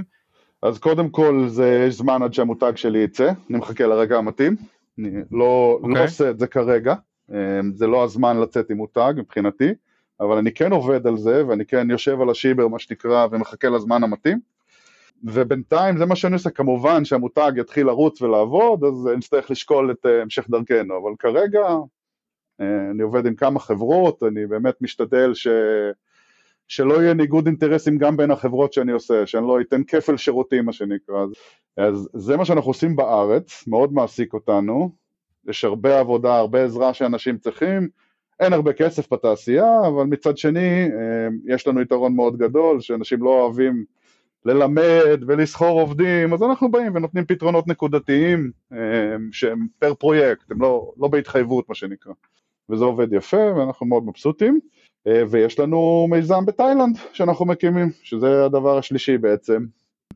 אז קודם כל זה יש זמן עד שהמותג שלי יצא אני מחכה לרגע המתאים אני לא, okay. לא אוקיי. עושה את זה כרגע אמ, זה לא הזמן לצאת עם מותג מבחינתי אבל אני כן עובד על זה ואני כן יושב על השיבר מה שנקרא ומחכה לזמן המתאים ובינתיים זה מה שאני עושה, כמובן שהמותג יתחיל לרוץ ולעבוד, אז נצטרך לשקול את אה, המשך דרכנו, אבל כרגע אה, אני עובד עם כמה חברות, אני באמת משתדל ש... שלא יהיה ניגוד אינטרסים גם בין החברות שאני עושה, שאני לא אתן כפל שירותים מה שנקרא, אז זה מה שאנחנו עושים בארץ, מאוד מעסיק אותנו, יש הרבה עבודה, הרבה עזרה שאנשים צריכים, אין הרבה כסף בתעשייה, אבל מצד שני אה, יש לנו יתרון מאוד גדול, שאנשים לא אוהבים ללמד ולסחור עובדים, אז אנחנו באים ונותנים פתרונות נקודתיים אה, שהם פר פרויקט, הם לא, לא בהתחייבות מה שנקרא, וזה עובד יפה ואנחנו מאוד מבסוטים, אה, ויש לנו מיזם בתאילנד שאנחנו מקימים, שזה הדבר השלישי בעצם,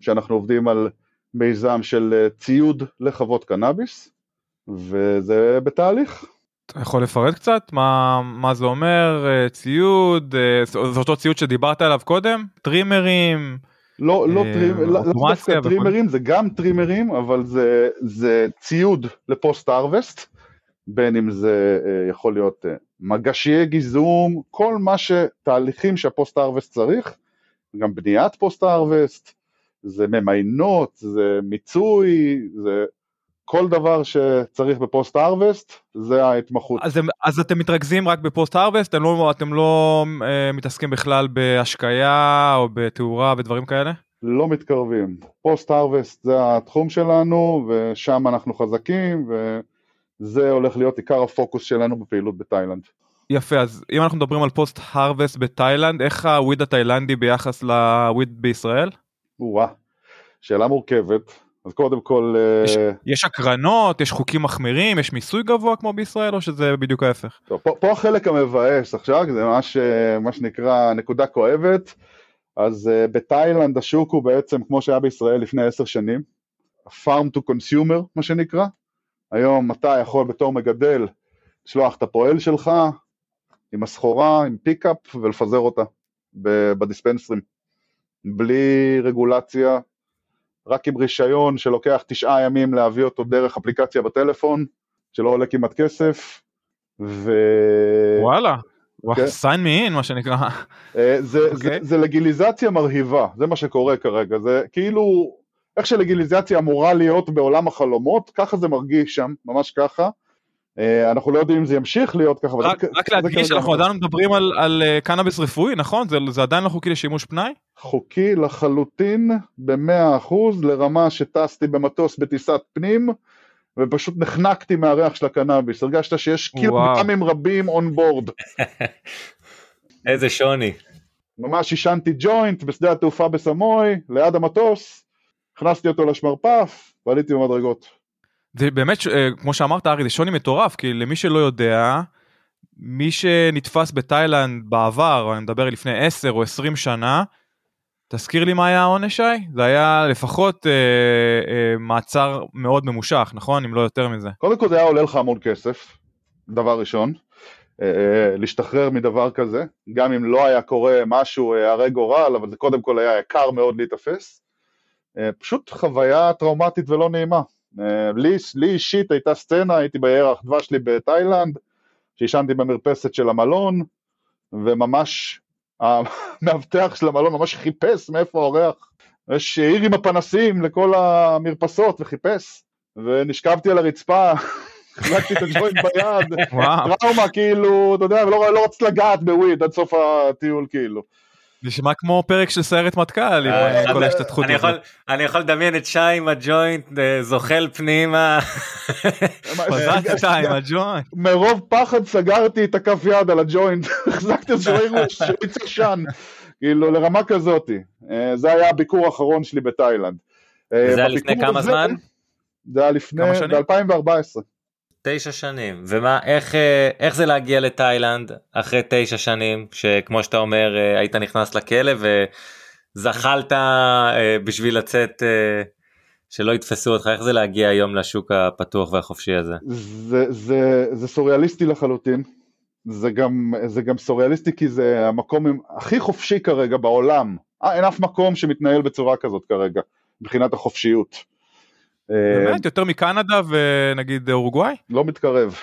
שאנחנו עובדים על מיזם של אה, ציוד לחוות קנאביס, וזה בתהליך. אתה יכול לפרט קצת? מה מה זה אומר? ציוד? זה אותו ציוד שדיברת עליו קודם? טרימרים? לא, לא, אה, trim, לא, לא דווקא טרימרים, זה גם טרימרים, אבל זה, זה ציוד ל post harvest, בין אם זה אה, יכול להיות אה, מגשיי גיזום, כל מה שתהליכים שה post harvest צריך, גם בניית post harvest, זה ממיינות, זה מיצוי, זה כל דבר שצריך ב post harvest, זה ההתמחות. אז, אז אתם מתרכזים רק ב post harvest, אתם לא, אתם לא אה, מתעסקים בכלל בהשקיה או בתאורה ודברים כאלה? לא מתקרבים. post harvest זה התחום שלנו, ושם אנחנו חזקים, וזה הולך להיות עיקר הפוקוס שלנו בפעילות בתאילנד. יפה, אז אם אנחנו מדברים על post harvest בתאילנד, איך ה weed התאילנדי ביחס ל weed בישראל? וואה, שאלה מורכבת. אז קודם כל... יש, uh... יש הקרנות, יש חוקים מחמירים, יש מיסוי גבוה כמו בישראל, או שזה בדיוק ההפך? טוב, פה, פה החלק המבאס עכשיו, זה ממש מה שנקרא נקודה כואבת. אז uh, בתאילנד השוק הוא בעצם כמו שהיה בישראל לפני עשר שנים, farm to consumer מה שנקרא. היום אתה יכול בתור מגדל לשלוח את הפועל שלך עם הסחורה, עם פיקאפ ולפזר אותה בדיספנסרים. בלי רגולציה, רק עם רישיון שלוקח תשעה ימים להביא אותו דרך אפליקציה בטלפון, שלא עולה כמעט כסף, ו... וואלה, כן. sign me in מה שנקרא. אה, זה, okay. זה, אוקיי. זה לגיליזציה מרהיבה, זה מה שקורה כרגע, זה כאילו, איך שלגיליזציה אמורה להיות בעולם החלומות, ככה זה מרגיש שם, ממש ככה. אה, אנחנו לא יודעים אם זה ימשיך להיות ככה. רק, רק להדגיש, אנחנו עדיין מדברים על, על אה, קנאביס רפואי, נכון? זה, זה עדיין לא חוקי לשימוש פנאי? חוקי לחלוטין, במאה אחוז, לרמה שטסתי במטוס בטיסת פנים, ופשוט נחנקתי מהריח של הקנאביס, הרגשת שיש קילוגרמים רבים און בורד. [LAUGHS] איזה שוני. ממש עישנתי ג'וינט בשדה התעופה בסמוי, ליד המטוס, הכנסתי אותו לשמרפף, ועליתי במדרגות. זה באמת, אה, כמו שאמרת ארי, זה שוני מטורף, כי למי שלא יודע, מי שנתפס בתאילנד בעבר, אני מדבר לפני 10 או 20 שנה, תזכיר לי מה היה העונש שי? זה היה לפחות אה, אה, מעצר מאוד ממושך, נכון? אם לא יותר מזה. קודם כל זה היה עולה לך המון כסף, דבר ראשון. אה, אה להשתחרר מדבר כזה, גם אם לא היה קורה משהו אה, הרי גורל, אבל זה קודם כל היה יקר מאוד להיתפס. אה, פשוט חוויה טראומטית ולא נעימה. אה, לי, לי אישית הייתה סצנה, הייתי בירח דבש שלי בתאילנד, שעישנתי במרפסת של המלון, וממש [LAUGHS] המאבטח של המלון ממש חיפש מאיפה האורח, יש עיר עם הפנסים לכל המרפסות וחיפש, ונשכבתי על הרצפה, [LAUGHS] החזקתי את הג'וינט ביד, טראומה כאילו, אתה יודע, ולא לא רציתי לגעת בוויד עד סוף הטיול כאילו. נשמע כמו פרק של סיירת מטכ"ל עם אה, אה, כל ההשתתפות הזאת. אני יכול לדמיין את שי עם הג'וינט אה, זוחל פנימה. [LAUGHS] פזצת עם הג'וינט. מרוב פחד סגרתי את הכף יד על הג'וינט, [LAUGHS] החזקתי את זה שהוא יצא שן, כאילו לרמה כזאתי. זה היה הביקור האחרון שלי בתאילנד. זה היה לפני כמה זמן? זה היה לפני, ב-2014. תשע שנים ומה איך אה, איך זה להגיע לתאילנד אחרי תשע שנים שכמו שאתה אומר אה, היית נכנס לכלא וזחלת אה, בשביל לצאת שלא יתפסו אותך איך זה להגיע היום לשוק הפתוח והחופשי הזה. זה זה זה סוריאליסטי לחלוטין זה גם זה גם סוריאליסטי כי זה המקום הכי חופשי כרגע בעולם אין אף מקום שמתנהל בצורה כזאת כרגע מבחינת החופשיות. באמת? יותר מקנדה ונגיד אורוגוואי? לא מתקרב,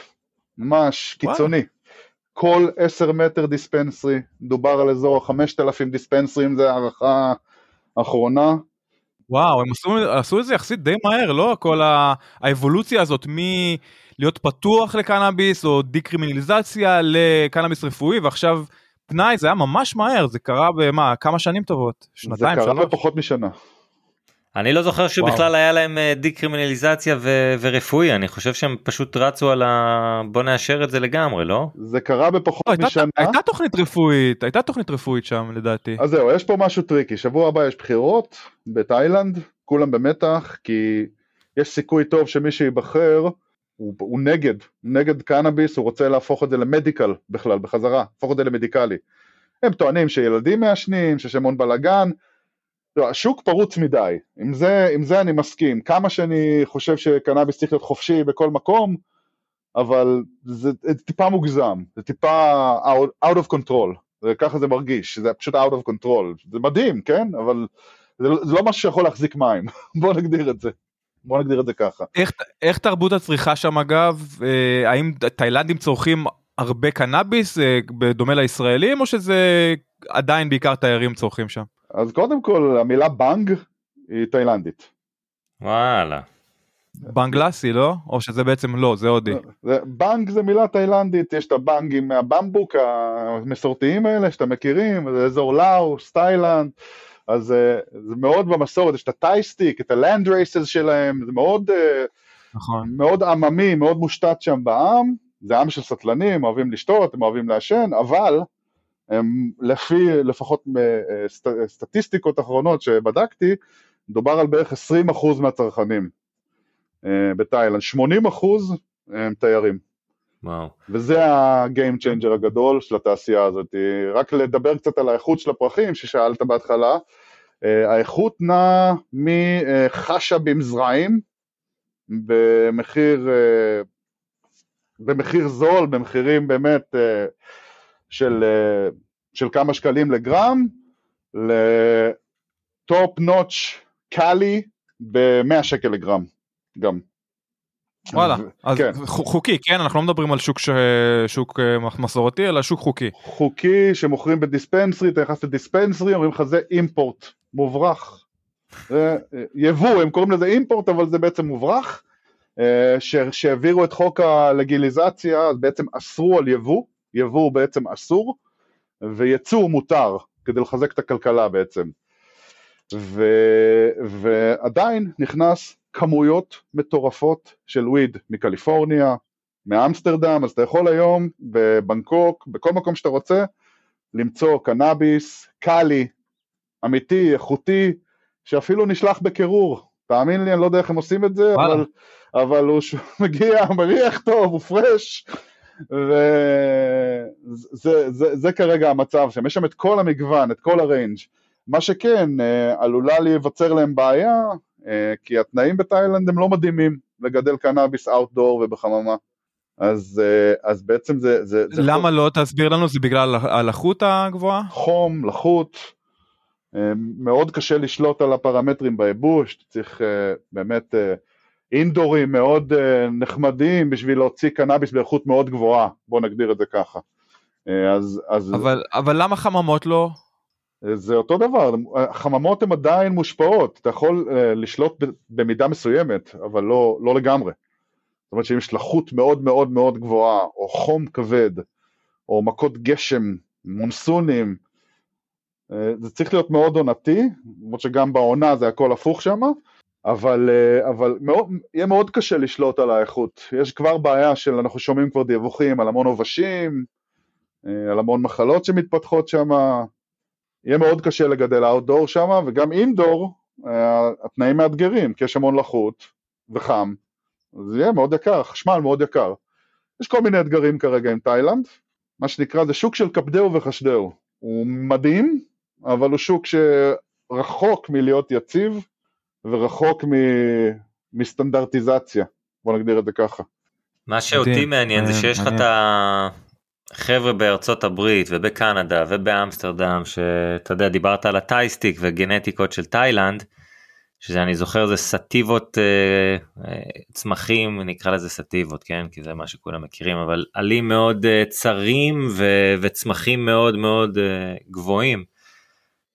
ממש קיצוני. כל 10 מטר דיספנסרי, דובר על אזור ה-5,000 דיספנסרים, זה הערכה האחרונה. וואו, הם עשו, עשו את זה יחסית די מהר, לא? כל האבולוציה הזאת מלהיות פתוח לקנאביס או דיקרימינליזציה לקנאביס רפואי, ועכשיו פנאי, זה היה ממש מהר, זה קרה במה, כמה שנים טובות? שנתיים, שלוש? זה קרה בפחות משנה. אני לא זוכר שבכלל היה להם אה, דיקרימינליזציה ו- ורפואי אני חושב שהם פשוט רצו על ה... בוא נאשר את זה לגמרי לא? זה קרה בפחות לא, משנה. הייתה, הייתה תוכנית רפואית הייתה תוכנית רפואית שם לדעתי. אז זהו יש פה משהו tricky שבוע הבא יש בחירות בתאילנד כולם במתח כי יש סיכוי טוב שמי שייבחר הוא, הוא נגד נגד קנאביס הוא רוצה להפוך את זה למדיקל בכלל בחזרה להפוך את זה למדיקלי. הם טוענים שילדים מעשנים שיש המון בלאגן לא, השוק פרוץ מדי, עם זה, עם זה אני מסכים, כמה שאני חושב שקנאביס צריך להיות חופשי בכל מקום, אבל זה, זה טיפה מוגזם, זה טיפה out, out of control, וככה זה מרגיש, זה פשוט out of control, זה מדהים, כן? אבל זה, זה לא משהו שיכול להחזיק מים, [LAUGHS] בוא נגדיר את זה. בוא נגדיר את זה ככה. איך, איך תרבות הצריכה שם אגב? אה, האם תאילנדים צורכים הרבה קנאביס אה, בדומה לישראלים או שזה עדיין בעיקר תיירים צורכים שם? אז קודם כל המילה בנג היא תאילנדית. וואלה. בנגלסי לא? או שזה בעצם לא, זה הודי. בנג זה מילה תאילנדית, יש את הבנגים מהבמבוק המסורתיים האלה שאתם מכירים, זה אזור לאוס, תאילנד, אז אה, זה מאוד במסורת, יש את הטייסטיק, את הלנד רייסס שלהם, זה מאוד, אה, נכון. מאוד עממי, מאוד מושתת שם בעם, זה עם של סטלנים, אוהבים לשתות, הם אוהבים לעשן, אבל לפי לפחות אה, סט, סטטיסטיקות אחרונות שבדקתי, מדובר על בערך 20% מהצרכנים בתאילנד, 80% הם תיירים. וואו. וזה ה-game changer הגדול של התעשייה הזאת. רק לדבר קצת על האיכות של הפרחים ששאלת בהתחלה, אה, האיכות נעה מחשה במזרעים במחיר, אה, במחיר זול, במחירים באמת אה, של, של כמה שקלים לגרם, לטופ נוטש קאלי ב-100 שקל לגרם גם. וואלה, אז כן. חוקי, כן? אנחנו לא מדברים על שוק, ש... שוק מסורתי, אלא שוק חוקי. חוקי שמוכרים בדיספנסרי, אתה נכנס לדיספנסרי, אומרים לך זה אימפורט, מוברח. זה יבוא, הם קוראים לזה אימפורט, אבל זה בעצם מוברח. שהעבירו את חוק הלגיליזציה, אז בעצם אסרו על יבוא, יבוא בעצם אסור, ויצוא מותר, כדי לחזק את הכלכלה בעצם. ו... ועדיין נכנס כמויות מטורפות של וויד מקליפורניה, מאמסטרדם, אז אתה יכול היום בבנקוק, בכל מקום שאתה רוצה, למצוא קנאביס, קאלי, אמיתי, איכותי, שאפילו נשלח בקירור. תאמין לי, אני לא יודע איך הם עושים את זה, אבל, אבל הוא [LAUGHS] מגיע, מריח טוב, הוא פרש, וזה זה, זה כרגע המצב שם, יש שם את כל המגוון, את כל הריינג'. מה שכן, אה, עלולה להיווצר להם בעיה, אה, כי התנאים בתאילנד הם לא מדהימים לגדל קנאביס אאוטדור ובחממה. אז, אה, אז בעצם זה... זה, זה למה. לא? תסביר לנו, זה בגלל הלחות הגבוהה? חום, לחות, מאוד קשה לשלוט על הפרמטרים בייבוש, צריך באמת אינדורים מאוד נחמדים בשביל להוציא קנאביס באיכות מאוד גבוהה, בוא נגדיר את זה ככה. אז, אז... אבל, אבל למה חממות לא? זה אותו דבר, החממות הן עדיין מושפעות, אתה יכול uh, לשלוט במידה מסוימת, אבל לא, לא לגמרי. זאת אומרת שאם יש לחות מאוד מאוד מאוד גבוהה, או חום כבד, או מכות גשם, מונסונים, זה צריך להיות מאוד עונתי, למרות שגם בעונה זה הכל הפוך שם, אבל, uh, אבל מאוד, יהיה מאוד קשה לשלוט על האיכות. יש כבר בעיה של, אנחנו שומעים כבר דיווחים על המון עובשים, uh, על המון מחלות שמתפתחות שם, יהיה מאוד קשה לגדל אאוטדור שם, וגם אינדור, אה, התנאים מאתגרים, כי יש המון לחות וחם, זה יהיה מאוד יקר, חשמל מאוד יקר. יש כל מיני אתגרים כרגע עם תאילנד, מה שנקרא זה שוק של קפדאו וחשדאו. הוא מדהים, אבל הוא שוק שרחוק מלהיות יציב ורחוק מ... מסטנדרטיזציה, בוא נגדיר את זה ככה. מה שאותי מעניין זה שיש לך את ה... חבר'ה בארצות הברית ובקנדה ובאמסטרדם שאתה יודע דיברת על הטייסטיק וגנטיקות של תאילנד שזה אני זוכר זה סטיבות אה, אה, צמחים נקרא לזה סטיבות כן כי זה מה שכולם מכירים אבל עלים מאוד אה, צרים ו, וצמחים מאוד מאוד אה, גבוהים.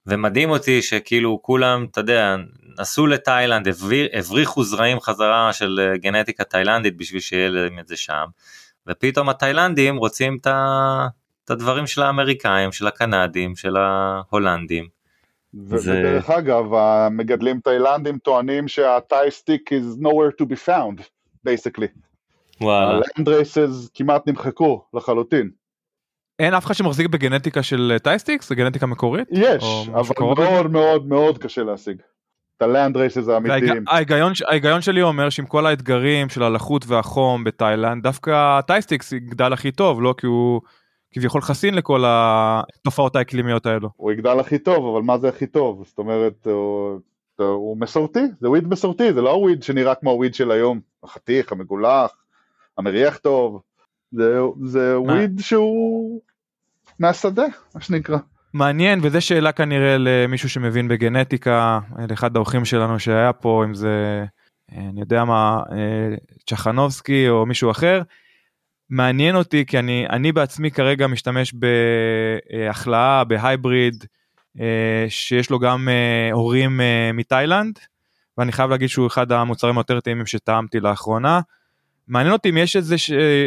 ומדהים אותי שכאילו כולם אתה יודע נסעו לתאילנד הבריחו זרעים חזרה של אה, גנטיקה תאילנדית בשביל שיהיה להם את זה שם. ופתאום התאילנדים רוצים את הדברים של האמריקאים, של הקנדים, של ההולנדים. ודרך זה... אגב, המגדלים תאילנדים טוענים שהטייסטיק is nowhere to be found, basically. וואלה. ה landraces כמעט נמחקו לחלוטין. אין אף אחד שמחזיק בגנטיקה של Thai sticks? זה גנטיקה מקורית? יש, אבל מאוד מאוד מאוד קשה להשיג. את ה landraces האמיתיים. ההיגיון, ההיגיון שלי אומר שעם כל האתגרים של הלחות והחום בתאילנד, דווקא Thai sticks יגדל הכי טוב, לא כי הוא כביכול חסין לכל התופעות האקלימיות האלו. הוא יגדל הכי טוב, אבל מה זה הכי טוב? זאת אומרת, הוא, הוא מסורתי, זה weed מסורתי, זה לא weed שנראה כמו ה weed של היום, החתיך, המגולח, המריח טוב, זה, זה וויד שהוא מהשדה, מה שנקרא. מעניין וזה שאלה כנראה למישהו שמבין בגנטיקה לאחד האורחים שלנו שהיה פה אם זה אני יודע מה, צ'חנובסקי או מישהו אחר, מעניין אותי כי אני, אני בעצמי כרגע משתמש בהחלאה, בהייבריד, שיש לו גם הורים מתאילנד, ואני חייב להגיד שהוא אחד המוצרים היותר טעימים שטעמתי לאחרונה. מעניין אותי אם יש איזה,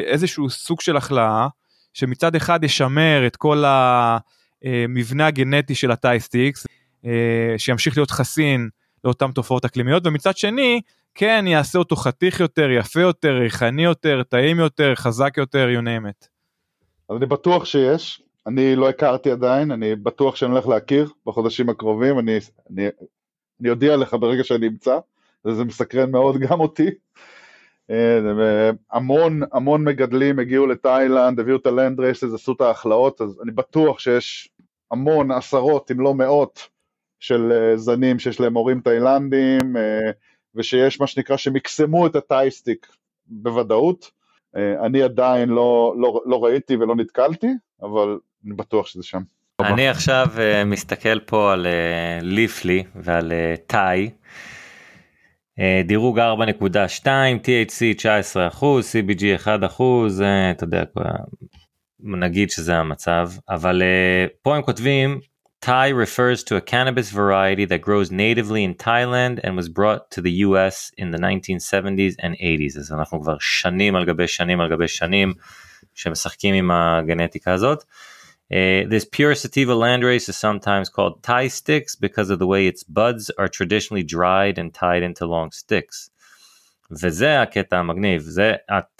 איזשהו סוג של החלאה, שמצד אחד ישמר את כל המבנה הגנטי של הטייסטיקס, שימשיך להיות חסין לאותן תופעות אקלימיות, ומצד שני, כן יעשה אותו חתיך יותר, יפה יותר, ריחני יותר, טעים יותר, חזק יותר, you name it. אז אני בטוח שיש, אני לא הכרתי עדיין, אני בטוח שאני הולך להכיר בחודשים הקרובים, אני, אני, אני אודיע לך ברגע שאני אמצא, וזה מסקרן מאוד גם אותי. אה, המון המון מגדלים הגיעו לתאילנד, הביאו את הלנד רייסס, עשו את ההכלאות, אז אני בטוח שיש המון, עשרות אם לא מאות של אה, זנים שיש להם הורים תאילנדים, אה, ושיש מה שנקרא שמקסמו את הטייסטיק בוודאות. אני עדיין לא, לא, לא ראיתי ולא נתקלתי, אבל אני בטוח שזה שם. אני עכשיו מסתכל פה על ליפלי ועל טאי. דירוג 4.2, THC 19 אחוז, CBG 1 אחוז, אתה יודע, נגיד שזה המצב, אבל פה הם כותבים Thai refers to a cannabis variety that grows natively in Thailand and was brought to the US in the 1970s and 80s. אז אנחנו כבר שנים על גבי שנים על גבי שנים שמשחקים עם הגנטיקה הזאת. Uh, this pure sativa landrace is sometimes called tie sticks because of the way its buds are traditionally dried and tied into long sticks. וזה הקטע המגניב, זה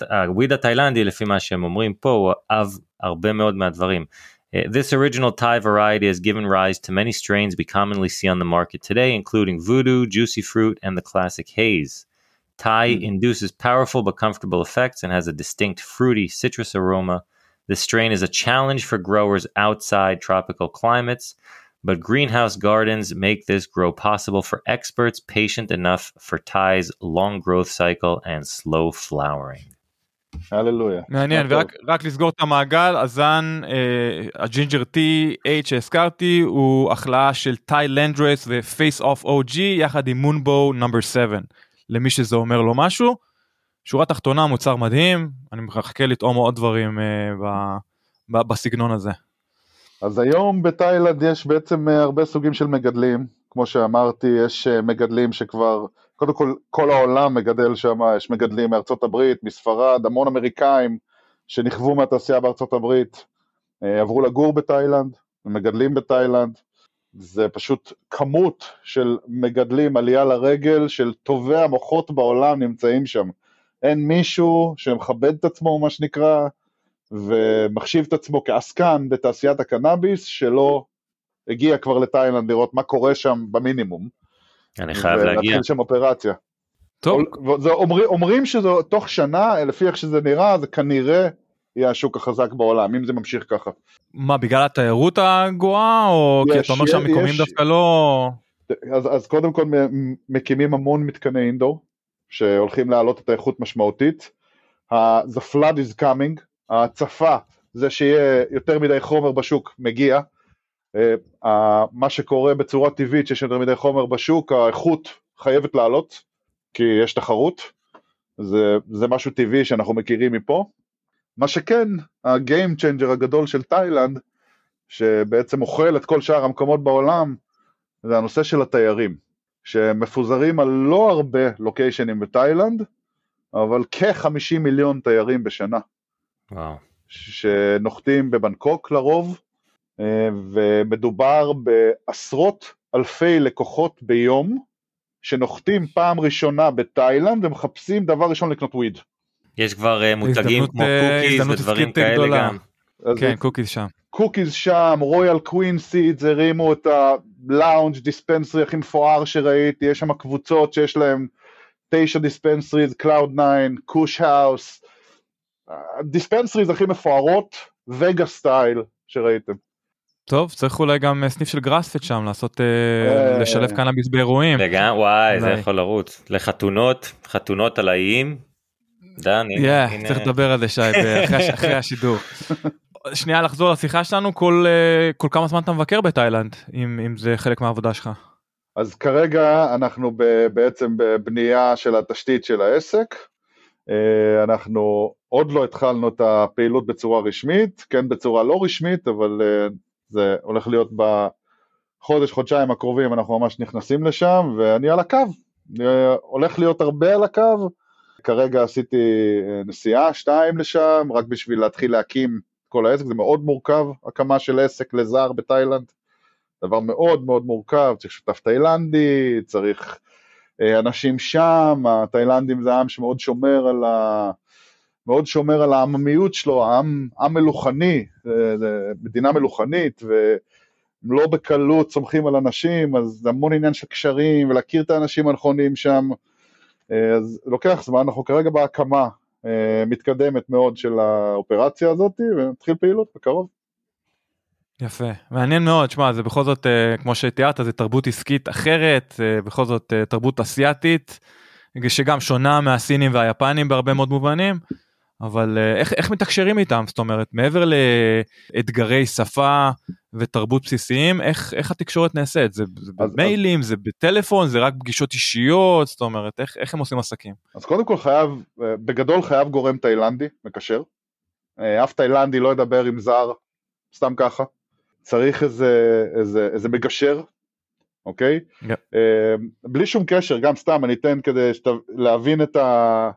הוויד התאילנדי לפי מה שהם אומרים פה הוא אב הרבה מאוד מהדברים. Uh, this original Thai variety has given rise to many strains we commonly see on the market today, including Voodoo, Juicy Fruit, and the classic Haze. Thai mm. induces powerful but comfortable effects and has a distinct fruity citrus aroma This strain is a challenge for growers outside tropical climates, but greenhouse gardens make this grow possible for experts patient enough for Thai's long growth cycle and slow flowering. הללויה. מעניין, ורק רק לסגור את המעגל, הזן, אה, הג'ינג'ר טי, H שהזכרתי, הוא החלאה של טאי לנדרס ופייס אוף OG יחד עם מונבו נאמבר 7, למי שזה אומר לו משהו. שורה תחתונה מוצר מדהים אני מחכה לטעום עוד דברים uh, ב, בסגנון הזה. אז היום בתאילנד יש בעצם uh, הרבה סוגים של מגדלים. כמו שאמרתי יש uh, מגדלים שכבר קודם כל כל העולם מגדל שם יש מגדלים מארצות הברית מספרד המון אמריקאים שנכוו מהתעשייה בארצות הברית עברו לגור בתאילנד מגדלים בתאילנד. זה פשוט כמות של מגדלים עלייה לרגל של טובי המוחות בעולם נמצאים שם אין מישהו שמכבד את עצמו, מה שנקרא, ומחשיב את עצמו כעסקן בתעשיית הקנאביס, שלא הגיע כבר לתאילנד לראות מה קורה שם במינימום. אני חייב להגיע. ולהתחיל שם אופרציה. טוב. זה אומר, אומרים שזה תוך שנה, לפי איך שזה נראה, זה כנראה יהיה השוק החזק בעולם, אם זה ממשיך ככה. מה, בגלל התיירות הגואה, או יש, כי אתה אומר שהמקומים דווקא לא... אז, אז קודם כל מקימים המון מתקני אינדור, שהולכים להעלות את האיכות משמעותית. The flood is coming, ההצפה, זה שיהיה יותר מדי חומר בשוק, מגיע. אה, מה שקורה בצורה טבעית, שיש יותר מדי חומר בשוק, האיכות חייבת לעלות, כי יש תחרות. זה, זה משהו טבעי שאנחנו מכירים מפה. מה שכן, ה-game changer הגדול של תאילנד, שבעצם אוכל את כל שאר המקומות בעולם, זה הנושא של התיירים. שמפוזרים על לא הרבה לוקיישנים בתאילנד, אבל כ-50 מיליון תיירים בשנה. וואו. שנוחתים בבנקוק לרוב, אה, ומדובר בעשרות אלפי לקוחות ביום, שנוחתים פעם ראשונה בתאילנד ומחפשים דבר ראשון לקנות וויד. יש כבר אה, מותגים כמו Cookies אה, ודברים כאלה גדולה. גם. כן, Cookies שם. Cookies שם, Royal Queen Seeds הרימו את ה lounge dispensary הכי מפואר שראיתי, יש שם קבוצות שיש להם תשע dispensaries, Cloud 9, Kush House, dispensaries הכי מפוארות, וגאס style שראיתם. טוב צריך אולי גם סניף של גראספד שם לעשות אה, אה, לשלב קנאביס באירועים. לגמרי וואי זה יכול לרוץ לחתונות חתונות על האיים. דן, צריך לדבר על זה שי אחרי השידור. [LAUGHS] שנייה לחזור לשיחה שלנו כל uh, כל כמה זמן אתה מבקר בתאילנד אם אם זה חלק מהעבודה שלך. אז כרגע אנחנו ב, בעצם בבנייה של התשתית של העסק. אה, אנחנו עוד לא התחלנו את הפעילות בצורה רשמית, כן בצורה לא רשמית, אבל אה, זה הולך להיות בחודש, חודשיים הקרובים, אנחנו ממש נכנסים לשם, ואני על הקו, הולך להיות הרבה על הקו. כרגע עשיתי אה, נסיעה, שתיים לשם, רק בשביל להתחיל להקים כל העסק, זה מאוד מורכב, הקמה של עסק לזר בתאילנד, דבר מאוד מאוד מורכב, צריך שותף תאילנדי, צריך אה, אנשים שם, התאילנדים זה עם שמאוד שומר על ה... מאוד שומר על העממיות שלו, העם עם מלוכני, מדינה מלוכנית, והם לא בקלות סומכים על אנשים, אז זה המון עניין של קשרים, ולהכיר את האנשים הנכונים שם, אה, אז לוקח זמן, אנחנו כרגע בהקמה מתקדמת מאוד של האופרציה הזאת, ונתחיל פעילות בקרוב. יפה, מעניין מאוד, שמע, זה בכל זאת, אה, כמו שתיארת, זה תרבות עסקית אחרת, אה, בכל זאת אה, תרבות אסיאתית, שגם שונה מהסינים והיפנים בהרבה מאוד מובנים, אבל איך, איך מתקשרים איתם? זאת אומרת, מעבר לאתגרי שפה ותרבות בסיסיים, איך, איך התקשורת נעשית? זה, זה אז, במיילים, אז... זה בטלפון, זה רק פגישות אישיות, זאת אומרת, איך, איך הם עושים עסקים? אז קודם כל חייב, בגדול חייב גורם תאילנדי, מקשר. אף תאילנדי לא ידבר עם זר, סתם ככה. צריך איזה, איזה, איזה מגשר, אוקיי? Yeah. אה, בלי שום קשר, גם סתם, אני אתן כדי שת, להבין את ה...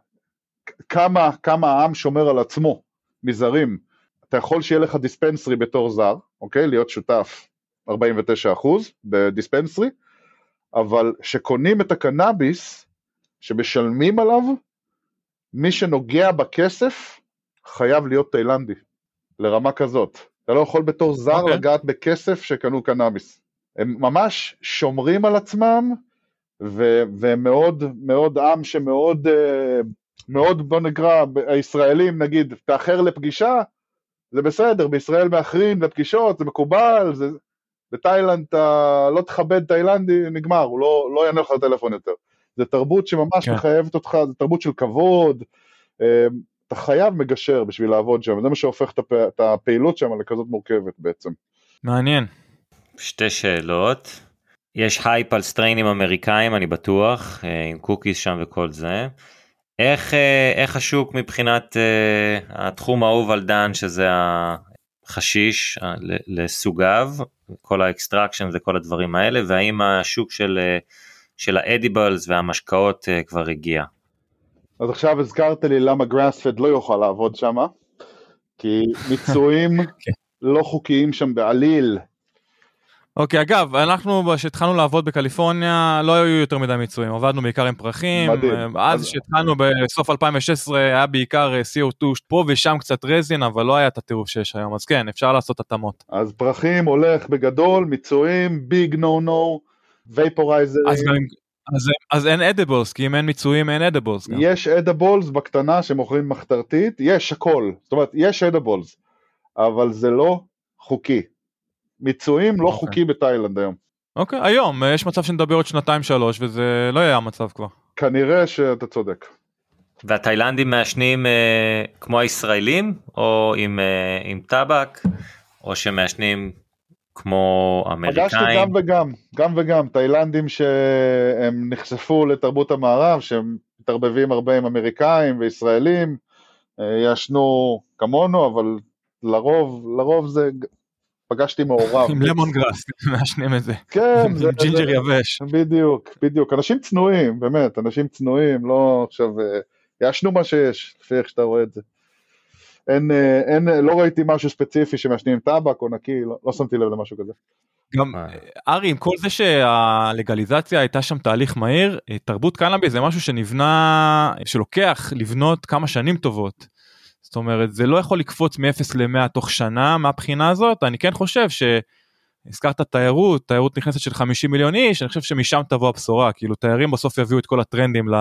כמה, כמה העם שומר על עצמו מזרים. אתה יכול שיהיה לך דיספנסרי בתור זר, אוקיי? להיות שותף 49% בדיספנסרי, אבל שקונים את הקנאביס, שמשלמים עליו, מי שנוגע בכסף חייב להיות תאילנדי, לרמה כזאת. אתה לא יכול בתור זר okay. אוקיי. לגעת בכסף שקנו קנאביס. הם ממש שומרים על עצמם, ו- והם מאוד מאוד עם שמאוד, אה, מאוד בוא נקרא, הישראלים נגיד, תאחר לפגישה, זה בסדר, בישראל מאחרים לפגישות, זה מקובל, זה... בתאילנד אתה לא תכבד תאילנדי, נגמר, הוא לא, לא יענה לך לטלפון יותר. זה תרבות שממש כן. מחייבת אותך, זה תרבות של כבוד, אה, אתה חייב מגשר בשביל לעבוד שם, זה מה שהופך את הפעילות שם לכזאת מורכבת בעצם. מעניין. שתי שאלות. יש הייפ על strainים אמריקאים אני בטוח אה, עם Cookies שם וכל זה. איך, אה, איך השוק מבחינת uh, התחום האהוב על דן שזה החשיש לסוגיו כל ה extraction וכל הדברים האלה והאם השוק של, של ה edibles והמשקאות כבר הגיע. אז עכשיו הזכרת לי למה גראספד לא יוכל לעבוד שם, כי [LAUGHS] מיצויים כן. לא חוקיים שם בעליל. אוקיי, אגב, אנחנו כשהתחלנו לעבוד בקליפורניה לא היו יותר מדי מיצויים, עבדנו בעיקר עם פרחים, מדהים. אז כשהתחלנו בסוף 2016 היה בעיקר אה, CO2 פה ושם קצת רזין, אבל לא היה את הטירוף שיש היום, אז כן, אפשר לעשות התאמות. אז פרחים הולך בגדול, מיצויים, ביג נו נו, וייפורייזרים. אז גם אז, אז אין אדיבולס, כי אם אין מיצויים אין אדיבולס גם. יש אדיבולס בקטנה שמוכרים מחתרתית, יש הכל, זאת אומרת יש אדיבולס, אבל זה לא חוקי. מיצויים לא okay. אוקיי. חוקי בתאילנד היום. אוקיי, okay, היום, יש מצב שנדבר עוד שנתיים שלוש וזה לא יהיה המצב כבר. כנראה שאתה צודק. והתאילנדים מעשנים אה, כמו הישראלים, או עם, אה, עם טבק, או שמעשנים כמו אמריקאים? פגשתי גם וגם, גם וגם, תאילנדים שהם נחשפו לתרבות המערב, שהם מתערבבים הרבה עם אמריקאים וישראלים, אה, יעשנו כמונו, אבל לרוב, לרוב זה, פגשתי מעורב. עם lemongrass, [LAUGHS] מעשנים את זה. כן. עם ג'ינג'ר יבש. בדיוק, בדיוק, אנשים צנועים, באמת, אנשים צנועים, לא עכשיו, אה, יעשנו מה שיש, לפי איך שאתה רואה את זה. אין, אה, אין, לא ראיתי משהו ספציפי שמעשנים טבק או נקי, לא, לא שמתי לב למשהו כזה. גם אה. ארי עם כל זה שהלגליזציה הייתה שם תהליך מהיר אה, תרבות קנאביס זה משהו שנבנה שלוקח לבנות כמה שנים טובות. זאת אומרת זה לא יכול לקפוץ מ-0 ל-100 תוך שנה מהבחינה הזאת אני כן חושב שהזכרת תיירות תיירות נכנסת של 50 מיליון איש אני חושב שמשם תבוא הבשורה כאילו תיירים בסוף יביאו את כל הטרנדים ל...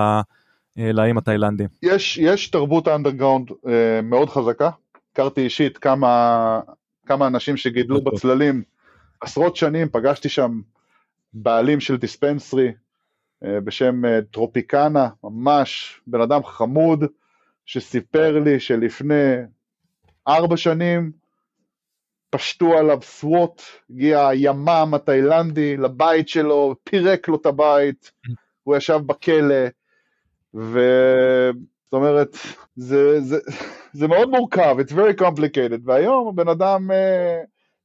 אה, לאיים התאילנדים. יש, יש תרבות אנדרגאונד אה, מאוד חזקה, הכרתי אישית כמה, כמה אנשים שגידלו בצללים. עשרות שנים, פגשתי שם בעלים של דיספנסרי אה, בשם אה, טרופיקנה, ממש בן אדם חמוד, שסיפר לי שלפני ארבע שנים פשטו עליו סוואט, הגיע הימ"מ התאילנדי לבית שלו, פירק לו את הבית, הוא ישב בכלא, וזאת אומרת, זה, זה, זה מאוד מורכב, it's very complicated, והיום הבן אדם אה,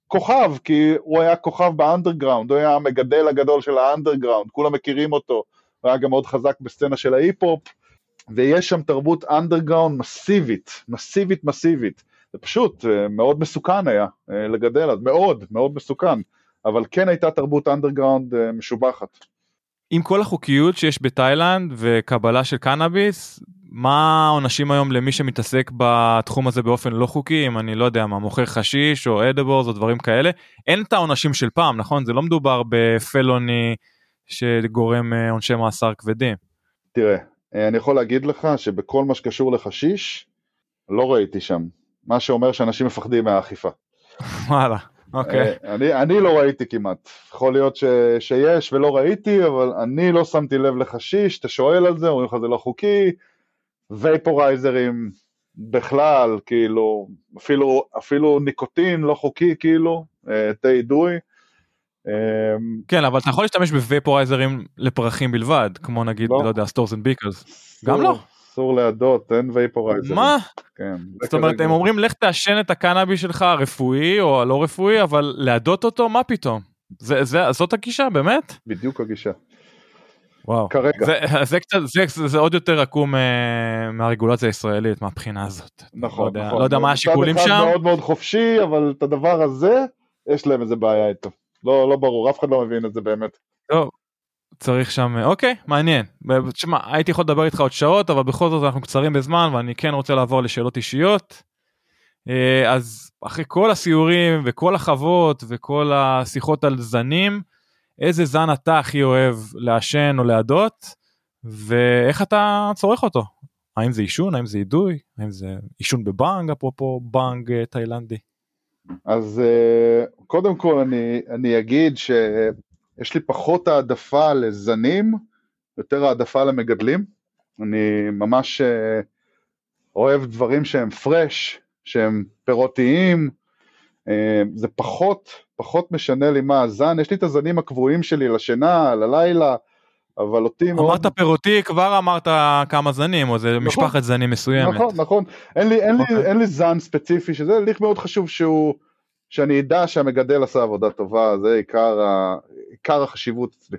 כוכב, כי הוא היה כוכב ב underground, הוא היה המגדל הגדול של ה underground, כולם מכירים אותו, הוא היה גם מאוד חזק בסצנה של ההיפ-הופ, ויש שם תרבות underground מסיבית, מסיבית מסיבית. זה פשוט אה, מאוד מסוכן היה אה, לגדל אז, מאוד, מאוד מסוכן, אבל כן הייתה תרבות אנדרגראונד אה, משובחת. עם כל החוקיות שיש בתאילנד וקבלה של קנאביס, מה העונשים היום למי שמתעסק בתחום הזה באופן לא חוקי, אם אני לא יודע מה, מוכר חשיש או אדבורס או דברים כאלה, אין את העונשים של פעם, נכון? זה לא מדובר בפלוני שגורם עונשי מאסר כבדים. תראה, אני יכול להגיד לך שבכל מה שקשור לחשיש, לא ראיתי שם מה שאומר שאנשים מפחדים מהאכיפה. [LAUGHS] וואלה, אוקיי. אה, אני, אני לא ראיתי כמעט, יכול להיות ש, שיש ולא ראיתי, אבל אני לא שמתי לב לחשיש, אתה שואל על זה, אומרים לך זה לא חוקי, ו vaporizerים בכלל, כאילו, אפילו, אפילו ניקוטין לא חוקי, כאילו, אה, את האידוי. אה, כן אבל אתה יכול להשתמש ב vaporizerים לפרחים בלבד כמו נגיד לא, לא יודע Storz & Bickel גם לא אסור לידות, אין וייפורייזר. מה? כן. זאת אומרת, הם אומרים לך תעשן את הקנאביס שלך הרפואי או הלא רפואי, אבל להדות אותו, מה פתאום? זה, זה, זאת הגישה, באמת? בדיוק הגישה. וואו. כרגע. זה, זה, קצת, זה, זה, זה עוד יותר עקום uh, מהרגולציה הישראלית מהבחינה הזאת. נכון, לא יודע, נכון. לא יודע מה השיקולים שם. מאוד מאוד חופשי, אבל את הדבר הזה, יש להם איזה בעיה איתו. לא, לא ברור, אף אחד לא מבין את זה באמת. טוב, צריך שם אוקיי מעניין תשמע הייתי יכול לדבר איתך עוד שעות אבל בכל זאת אנחנו קצרים בזמן ואני כן רוצה לעבור לשאלות אישיות. אה, אז אחרי כל הסיורים וכל החוות וכל השיחות על זנים איזה זן אתה הכי אוהב לעשן או להדות ואיך אתה צורך אותו האם זה עישון האם זה אידוי האם זה עישון בבאנג אפרופו באנג אה, תאילנדי. אז אה, קודם כל אני אני אגיד ש... יש לי פחות העדפה לזנים, יותר העדפה למגדלים. אני ממש אה, אוהב דברים שהם פרש, שהם פירותיים, אה, זה פחות, פחות משנה לי מה הזן, יש לי את הזנים הקבועים שלי לשינה, ללילה, אבל אותי אמרת מאוד... אמרת פירותי, כבר אמרת כמה זנים, או זה נכון, משפחת זנים מסוימת. נכון, נכון, אין לי, אין. לי, אוקיי. אין לי זן ספציפי, שזה הליך מאוד חשוב שהוא, שאני אדע שהמגדל עשה עבודה טובה, זה עיקר, ה, עיקר החשיבות אצלי.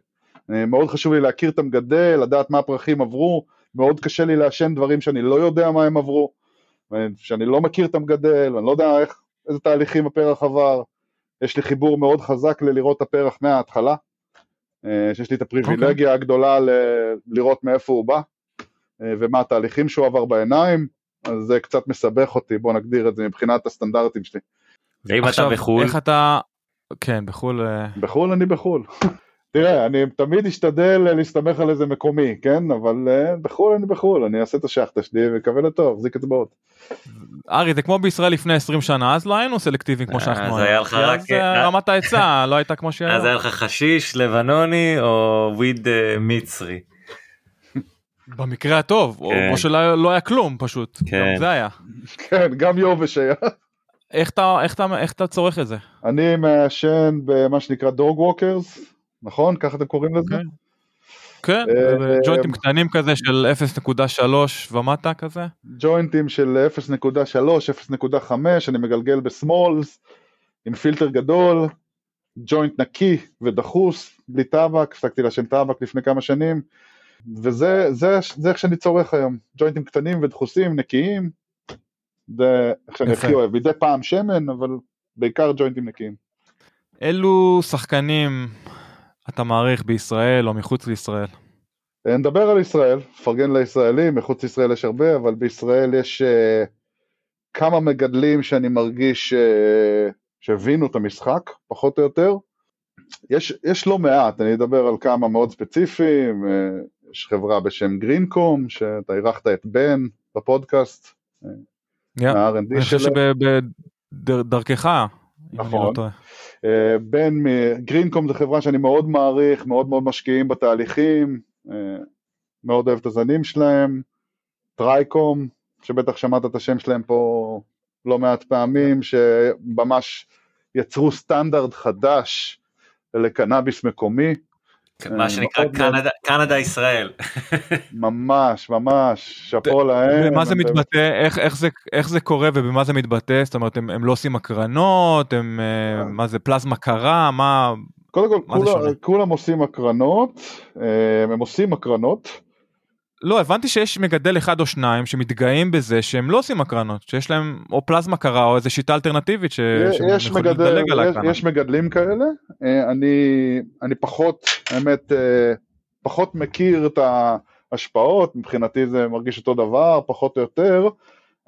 אה, מאוד חשוב לי להכיר את המגדל, לדעת מה הפרחים עברו, מאוד קשה לי לעשן דברים שאני לא יודע מה הם עברו, אה, שאני לא מכיר את המגדל, אני לא יודע איך, איזה תהליכים הפרח עבר, יש לי חיבור מאוד חזק ללראות את הפרח מההתחלה, שיש לי את הפריבילגיה okay. אוקיי. הגדולה ל- לראות מאיפה הוא בא, ומה התהליכים שהוא עבר בעיניים, אז זה קצת מסבך אותי, בוא נגדיר את זה מבחינת הסטנדרטים שלי. ואם אתה בחו"ל? איך אתה... כן, בחו"ל... אה, בחו"ל אני בחו"ל. תראה, אני תמיד אשתדל להסתמך על איזה מקומי, כן? אבל uh, בחו"ל אני בחו"ל, אני אעשה את השחטה שלי ואקווה לטוב, זיק אצבעות. ארי, זה כמו בישראל לפני 20 שנה, אז לא היינו סלקטיביים כמו שאנחנו אז היה לך רק... אז אה, רמת ההיצע [LAUGHS] לא הייתה כמו ש... אז היה לך חשיש לבנוני או וויד מצרי. במקרה הטוב, או כן. שלא לא היה כלום פשוט, כן. זה היה. כן, גם יובש היה. איך אתה, איך אתה, איך אתה צורך את זה? אני מעשן במה שנקרא דוג ווקרס, נכון? ככה אתם קוראים לזה? כן, כן ג'וינטים קטנים כזה של 0.3 ומטה כזה? ג'וינטים של 0.3, 0.5, אני מגלגל בסמולס, עם פילטר גדול, ג'וינט נקי ודחוס, בלי טבק, הפסקתי לעשן טבק לפני כמה שנים, וזה זה, זה איך שאני צורך היום, ג'וינטים קטנים ודחוסים, נקיים, זה איך שאני הכי אוהב, מדי פעם שמן, אבל בעיקר ג'וינטים נקיים. אילו שחקנים אתה מעריך בישראל או מחוץ לישראל? אה, נדבר על ישראל, פרגן לישראלים, מחוץ לישראל יש הרבה, אבל בישראל יש uh, כמה מגדלים שאני מרגיש uh, שהבינו את המשחק, פחות או יותר. יש, יש לא מעט, אני אדבר על כמה מאוד ספציפיים, uh, יש חברה בשם גרינקום, שאתה אירחת את בן בפודקאסט, מה-R&D אני חושב שבדרכך, לא נכון. אה, בין גרינקום זה חברה שאני מאוד מעריך, מאוד מאוד משקיעים בתהליכים, אה, מאוד אוהב את הזנים שלהם, טרייקום, שבטח שמעת את השם שלהם פה לא מעט פעמים, שממש יצרו סטנדרט חדש לקנאביס מקומי. מה שנקרא קנדה, קנדה ישראל. [LAUGHS] ממש ממש שאפו להם. ומה זה מתבטא איך, איך, זה, איך זה קורה ובמה זה מתבטא זאת אומרת הם, הם לא עושים הקרנות הם מה זה פלזמה קרה מה. קודם כל כולם, כולם עושים הקרנות הם עושים הקרנות. לא הבנתי שיש מגדל אחד או שניים שמתגאים בזה שהם לא עושים הקרנות שיש להם או פלזמה קרה או איזה שיטה אלטרנטיבית ש... יש, מגדל, יש, יש מגדלים כאלה. אני אני פחות האמת פחות מכיר את ההשפעות מבחינתי זה מרגיש אותו דבר פחות או יותר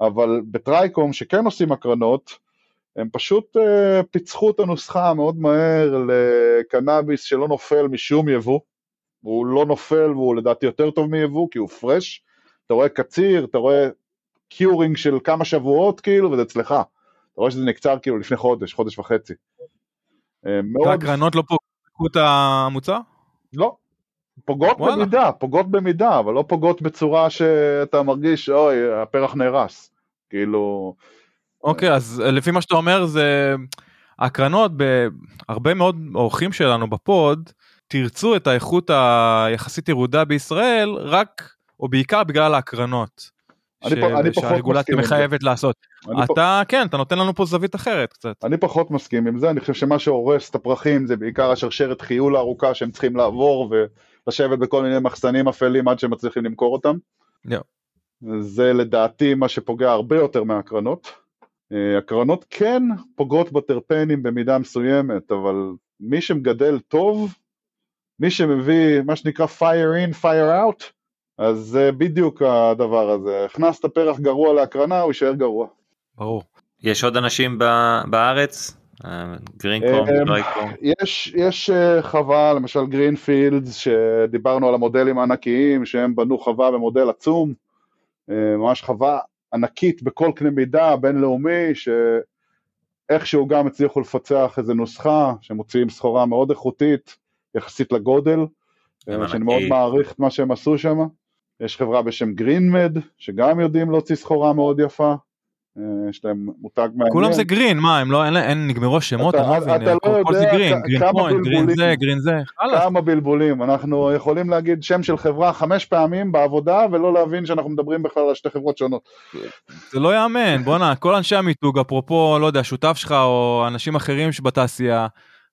אבל בטרייקום שכן עושים הקרנות הם פשוט פיצחו את הנוסחה מאוד מהר לקנאביס שלא נופל משום יבוא והוא לא נופל והוא לדעתי יותר טוב מיבוא כי הוא פרש, אתה רואה קציר, אתה רואה קיורינג של כמה שבועות כאילו וזה אצלך, אתה רואה שזה נקצר כאילו לפני חודש, חודש וחצי. אה, והקרנות לא פוגעות את המוצר? לא, פוגעות וואלה. במידה, פוגעות במידה, אבל לא פוגעות בצורה שאתה מרגיש אוי הפרח נהרס, כאילו... אוקיי, אז לפי מה שאתה אומר זה הקרנות בהרבה מאוד אורחים שלנו בפוד תרצו את האיכות היחסית ירודה בישראל רק או בעיקר בגלל ההקרנות. אני, ש... אני שהרגולציה מחייבת לעשות. אתה פ... כן אתה נותן לנו פה זווית אחרת קצת. אני פחות מסכים עם זה אני חושב שמה שהורס את הפרחים זה בעיקר השרשרת חיול הארוכה שהם צריכים לעבור ולשבת בכל מיני מחסנים אפלים עד שהם מצליחים למכור אותם. Yeah. זה לדעתי מה שפוגע הרבה יותר מהקרנות. אה, הקרנות כן פוגעות בטרפנים במידה מסוימת אבל מי שמגדל טוב מי שמביא מה שנקרא fire in, fire out, אז זה בדיוק הדבר הזה. הכנסת פרח גרוע להקרנה, הוא יישאר גרוע. ברור. יש עוד אנשים בארץ? גרינקום, אה, דרייקום? יש, יש אה, חווה, למשל גרינפילדס, שדיברנו על המודלים הענקיים, שהם בנו חווה במודל עצום, אה, ממש חווה ענקית בכל קנה מידה בינלאומי, שאיכשהו גם הצליחו לפצח איזה נוסחה, שמוציאים סחורה מאוד איכותית, יחסית לגודל, אה, שאני מאוד מעריך את מה שהם עשו שם. יש חברה בשם GreenMed, שגם יודעים להוציא סחורה מאוד יפה. אה, יש להם מותג מעניין. כולם זה green, מה, הם לא, אין, אין נגמרו השמות, אני לא מבין, אתה לא יודע green, green point, green זה, green זה, כמה בלבולים, אנחנו יכולים להגיד שם של חברה חמש פעמים בעבודה ולא להבין שאנחנו מדברים בכלל על שתי חברות שונות. זה לא יאמן, בואנה, כל אנשי המיתוג, אפרופו, לא יודע, שותף שלך או אנשים אחרים שבתעשייה,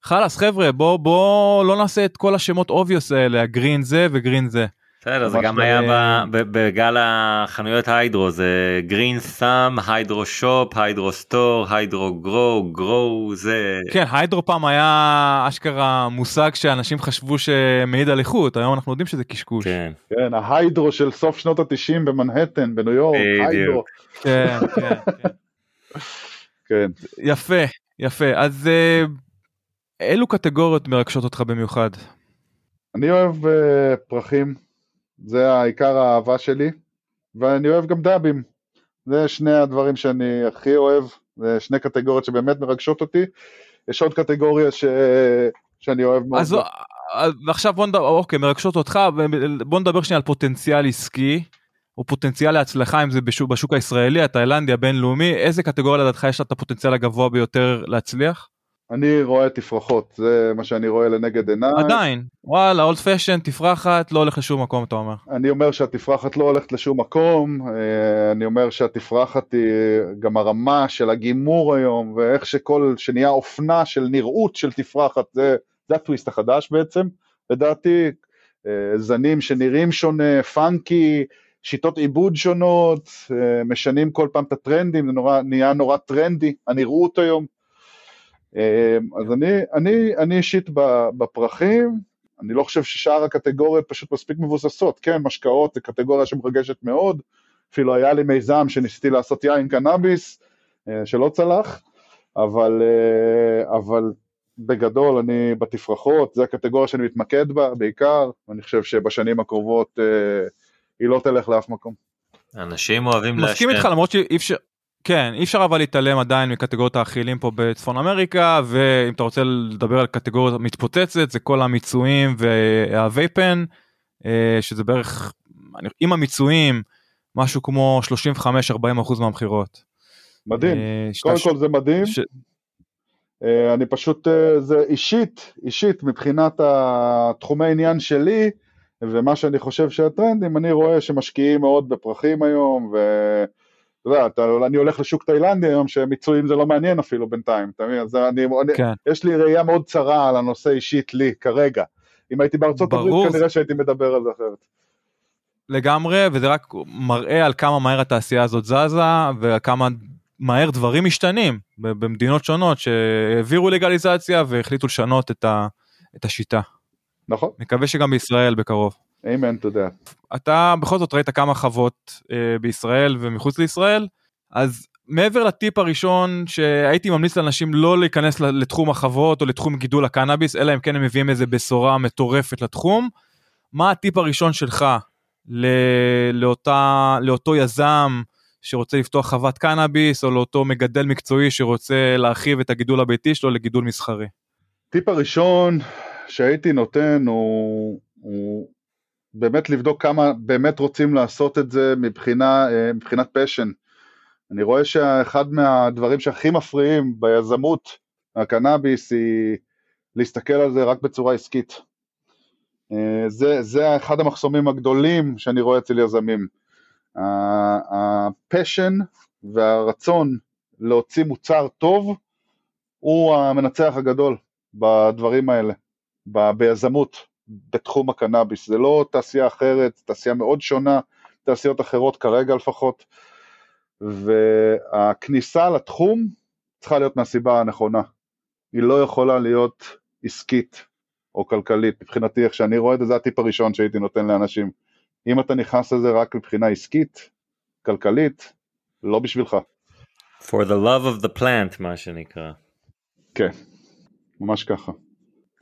חלאס חבר'ה בוא בוא לא נעשה את כל השמות obvious האלה ה green זה ו green זה. בסדר זה גם היה בגל החנויות hydro זה green thumb hydro shop hydro store hydro grow grow זה כן hydro פעם היה אשכרה מושג שאנשים חשבו שמעיד על איכות היום אנחנו יודעים שזה קשקוש. כן, כן ההיידרו של סוף שנות התשעים במנהטן בניו יורק היידרו. כן, כן, כן. [LAUGHS] כן. יפה יפה אז. Uh, אילו קטגוריות מרגשות אותך במיוחד? אני אוהב uh, פרחים, זה העיקר האהבה שלי, ואני אוהב גם דאבים. זה שני הדברים שאני הכי אוהב, זה שני קטגוריות שבאמת מרגשות אותי. יש עוד קטגוריה ש... שאני אוהב מאוד. אז, עכשיו בוא נדבר, אוקיי, מרגשות אותך, בוא נדבר שנייה על פוטנציאל עסקי, או פוטנציאל להצלחה אם זה בשוק, בשוק הישראלי, התאילנדי, הבינלאומי, איזה קטגוריה לדעתך יש לה את הפוטנציאל הגבוה ביותר להצליח? אני רואה תפרחות, זה מה שאני רואה לנגד עיניי. עדיין, וואלה, אולד פשן, תפרחת, לא הולך לשום מקום, אתה אומר. אני אומר שהתפרחת לא הולכת לשום מקום, אה, אני אומר שהתפרחת היא גם הרמה של הגימור היום, ואיך שכל, שנהיה אופנה של נראות של תפרחת, זה, זה הטוויסט החדש בעצם, לדעתי, אה, זנים שנראים שונה, פאנקי, שיטות עיבוד שונות, אה, משנים כל פעם את הטרנדים, זה נורא, נהיה נורא טרנדי, הנראות היום. אמ, אז אני, אני, אני אישית בפרחים, אני לא חושב ששאר הקטגוריות פשוט מספיק מבוססות, כן, משקאות זה קטגוריה שמרגשת מאוד, אפילו היה לי מיזם שניסיתי לעשות יין קנאביס, אה, שלא צלח, אבל, אה, אבל בגדול אני בתפרחות, זו הקטגוריה שאני מתמקד בה בעיקר, ואני חושב שבשנים הקרובות אה, היא לא תלך לאף מקום. אנשים אוהבים לעשן. מסכים איתך למרות שאי אפשר, כן, אי אפשר אבל להתעלם עדיין מקטגוריות האכילים פה בצפון אמריקה, ואם אתה רוצה לדבר על קטגוריות מתפוצצת, זה כל המיצויים והווייפן, אה, שזה בערך, עם המיצויים, משהו כמו 35-40% מהמכירות. מדהים, אה, קודם כל זה מדהים. ש... אה, אני פשוט, זה אישית, אישית מבחינת התחומי עניין שלי, ומה שאני חושב שהטרנדים, אני רואה שמשקיעים מאוד בפרחים היום, ואתה יודע, אתה, אני הולך לשוק תאילנדי היום, שמיצויים זה לא מעניין אפילו בינתיים, אתה מבין? אז אני, כן. יש לי ראייה מאוד צרה על הנושא אישית לי כרגע. אם הייתי בארצות ברור. הברית, כנראה שהייתי מדבר על זה אחרת. לגמרי, וזה רק מראה על כמה מהר התעשייה הזאת זזה, וכמה מהר דברים משתנים במדינות שונות שהעבירו לגליזציה והחליטו לשנות את, ה, את השיטה. נכון? מקווה שגם בישראל בקרוב. אמן, יודע. אתה בכל זאת ראית כמה חוות אה, בישראל ומחוץ לישראל, אז מעבר לטיפ הראשון שהייתי ממליץ לאנשים לא להיכנס לתחום החוות או לתחום גידול הקנאביס, אלא אם כן הם מביאים איזה בשורה מטורפת לתחום, מה הטיפ הראשון שלך ל- לאותה, לאותו יזם שרוצה לפתוח חוות קנאביס, או לאותו מגדל מקצועי שרוצה להרחיב את הגידול הביתי שלו לגידול מסחרי? טיפ הראשון שהייתי נותן הוא, הוא באמת לבדוק כמה באמת רוצים לעשות את זה מבחינה, אה, מבחינת פשן. אני רואה שאחד מהדברים שהכי מפריעים ביזמות הקנאביס היא להסתכל על זה רק בצורה עסקית. אה, זה, זה אחד המחסומים הגדולים שאני רואה אצל יזמים. הפשן והרצון להוציא מוצר טוב הוא המנצח הגדול בדברים האלה, ביזמות, בתחום הקנאביס. זה לא תעשייה אחרת, תעשייה מאוד שונה, תעשיות אחרות כרגע לפחות, והכניסה לתחום צריכה להיות מהסיבה הנכונה. היא לא יכולה להיות עסקית או כלכלית. מבחינתי, איך שאני רואה את זה, זה הטיפ הראשון שהייתי נותן לאנשים. אם אתה נכנס לזה רק מבחינה עסקית, כלכלית, לא בשבילך. For the love of the plant מה שנקרא. כן, ממש ככה.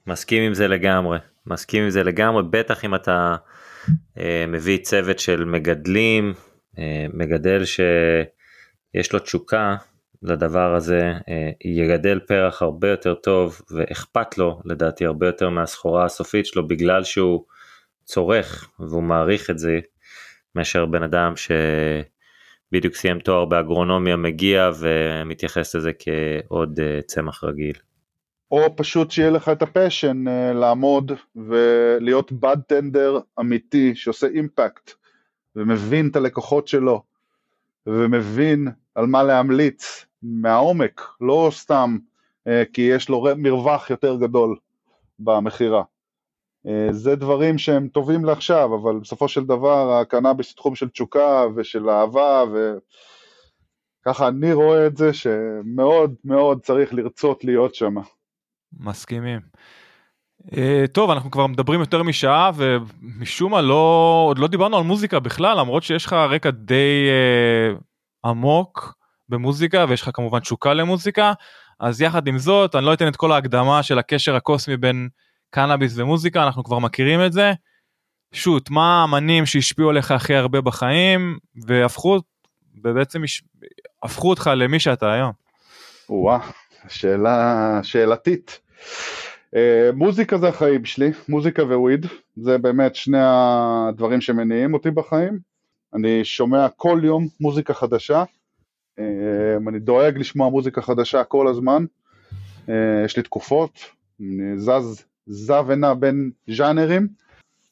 מסכים עם זה לגמרי, מסכים עם זה לגמרי, בטח אם אתה אה, מביא צוות של מגדלים, אה, מגדל שיש לו תשוקה לדבר הזה, אה, יגדל פרח הרבה יותר טוב ואכפת לו לדעתי הרבה יותר מהסחורה הסופית שלו בגלל שהוא צורך והוא מעריך את זה מאשר בן אדם שבדיוק סיים תואר באגרונומיה מגיע ומתייחס לזה כעוד צמח רגיל. או פשוט שיהיה לך את הפשן אה, לעמוד ולהיות בד טנדר אמיתי שעושה אימפקט ומבין את הלקוחות שלו ומבין על מה להמליץ מהעומק, לא סתם אה, כי יש לו מרווח יותר גדול במכירה. אה, זה דברים שהם טובים לעכשיו, אבל בסופו של דבר הקנאביס תחום של תשוקה ושל אהבה וככה אני רואה את זה שמאוד מאוד צריך לרצות להיות שם. מסכימים. Uh, טוב אנחנו כבר מדברים יותר משעה ומשום מה לא עוד לא דיברנו על מוזיקה בכלל למרות שיש לך רקע די uh, עמוק במוזיקה ויש לך כמובן תשוקה למוזיקה אז יחד עם זאת אני לא אתן את כל ההקדמה של הקשר הקוסמי בין קנאביס ומוזיקה אנחנו כבר מכירים את זה. שוט מה האמנים שהשפיעו עליך הכי הרבה בחיים והפכו ובעצם הפכו אותך למי שאתה היום. וואה, שאלה שאלתית. אה, מוזיקה זה החיים שלי, מוזיקה ווויד, זה באמת שני הדברים שמניעים אותי בחיים. אני שומע כל יום מוזיקה חדשה, אה, אני דואג לשמוע מוזיקה חדשה כל הזמן, אה, יש לי תקופות, אני זז, זע ונע בין ז'אנרים.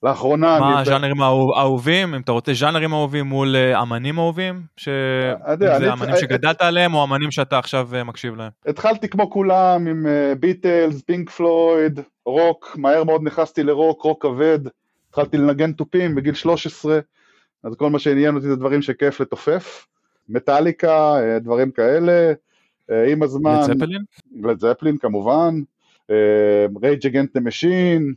לאחרונה מה אני... הז'אנרים האהוב- האהובים אם אתה רוצה ז'אנרים אהובים מול אה, אמנים אהובים? יודע, שזה אני- אמנים שגדלת עליהם או אמנים שאתה עכשיו אה, מקשיב להם. התחלתי כמו כולם עם ביטלס, פינק פלויד, רוק, מהר מאוד נכנסתי לרוק, רוק כבד, התחלתי לנגן תופים בגיל 13, אז כל מה שעניין אותי זה דברים שכיף לתופף, מטאליקה, אה, דברים כאלה, אה, עם הזמן? לד זפלין? כמובן, Rage Against the Machine, אה,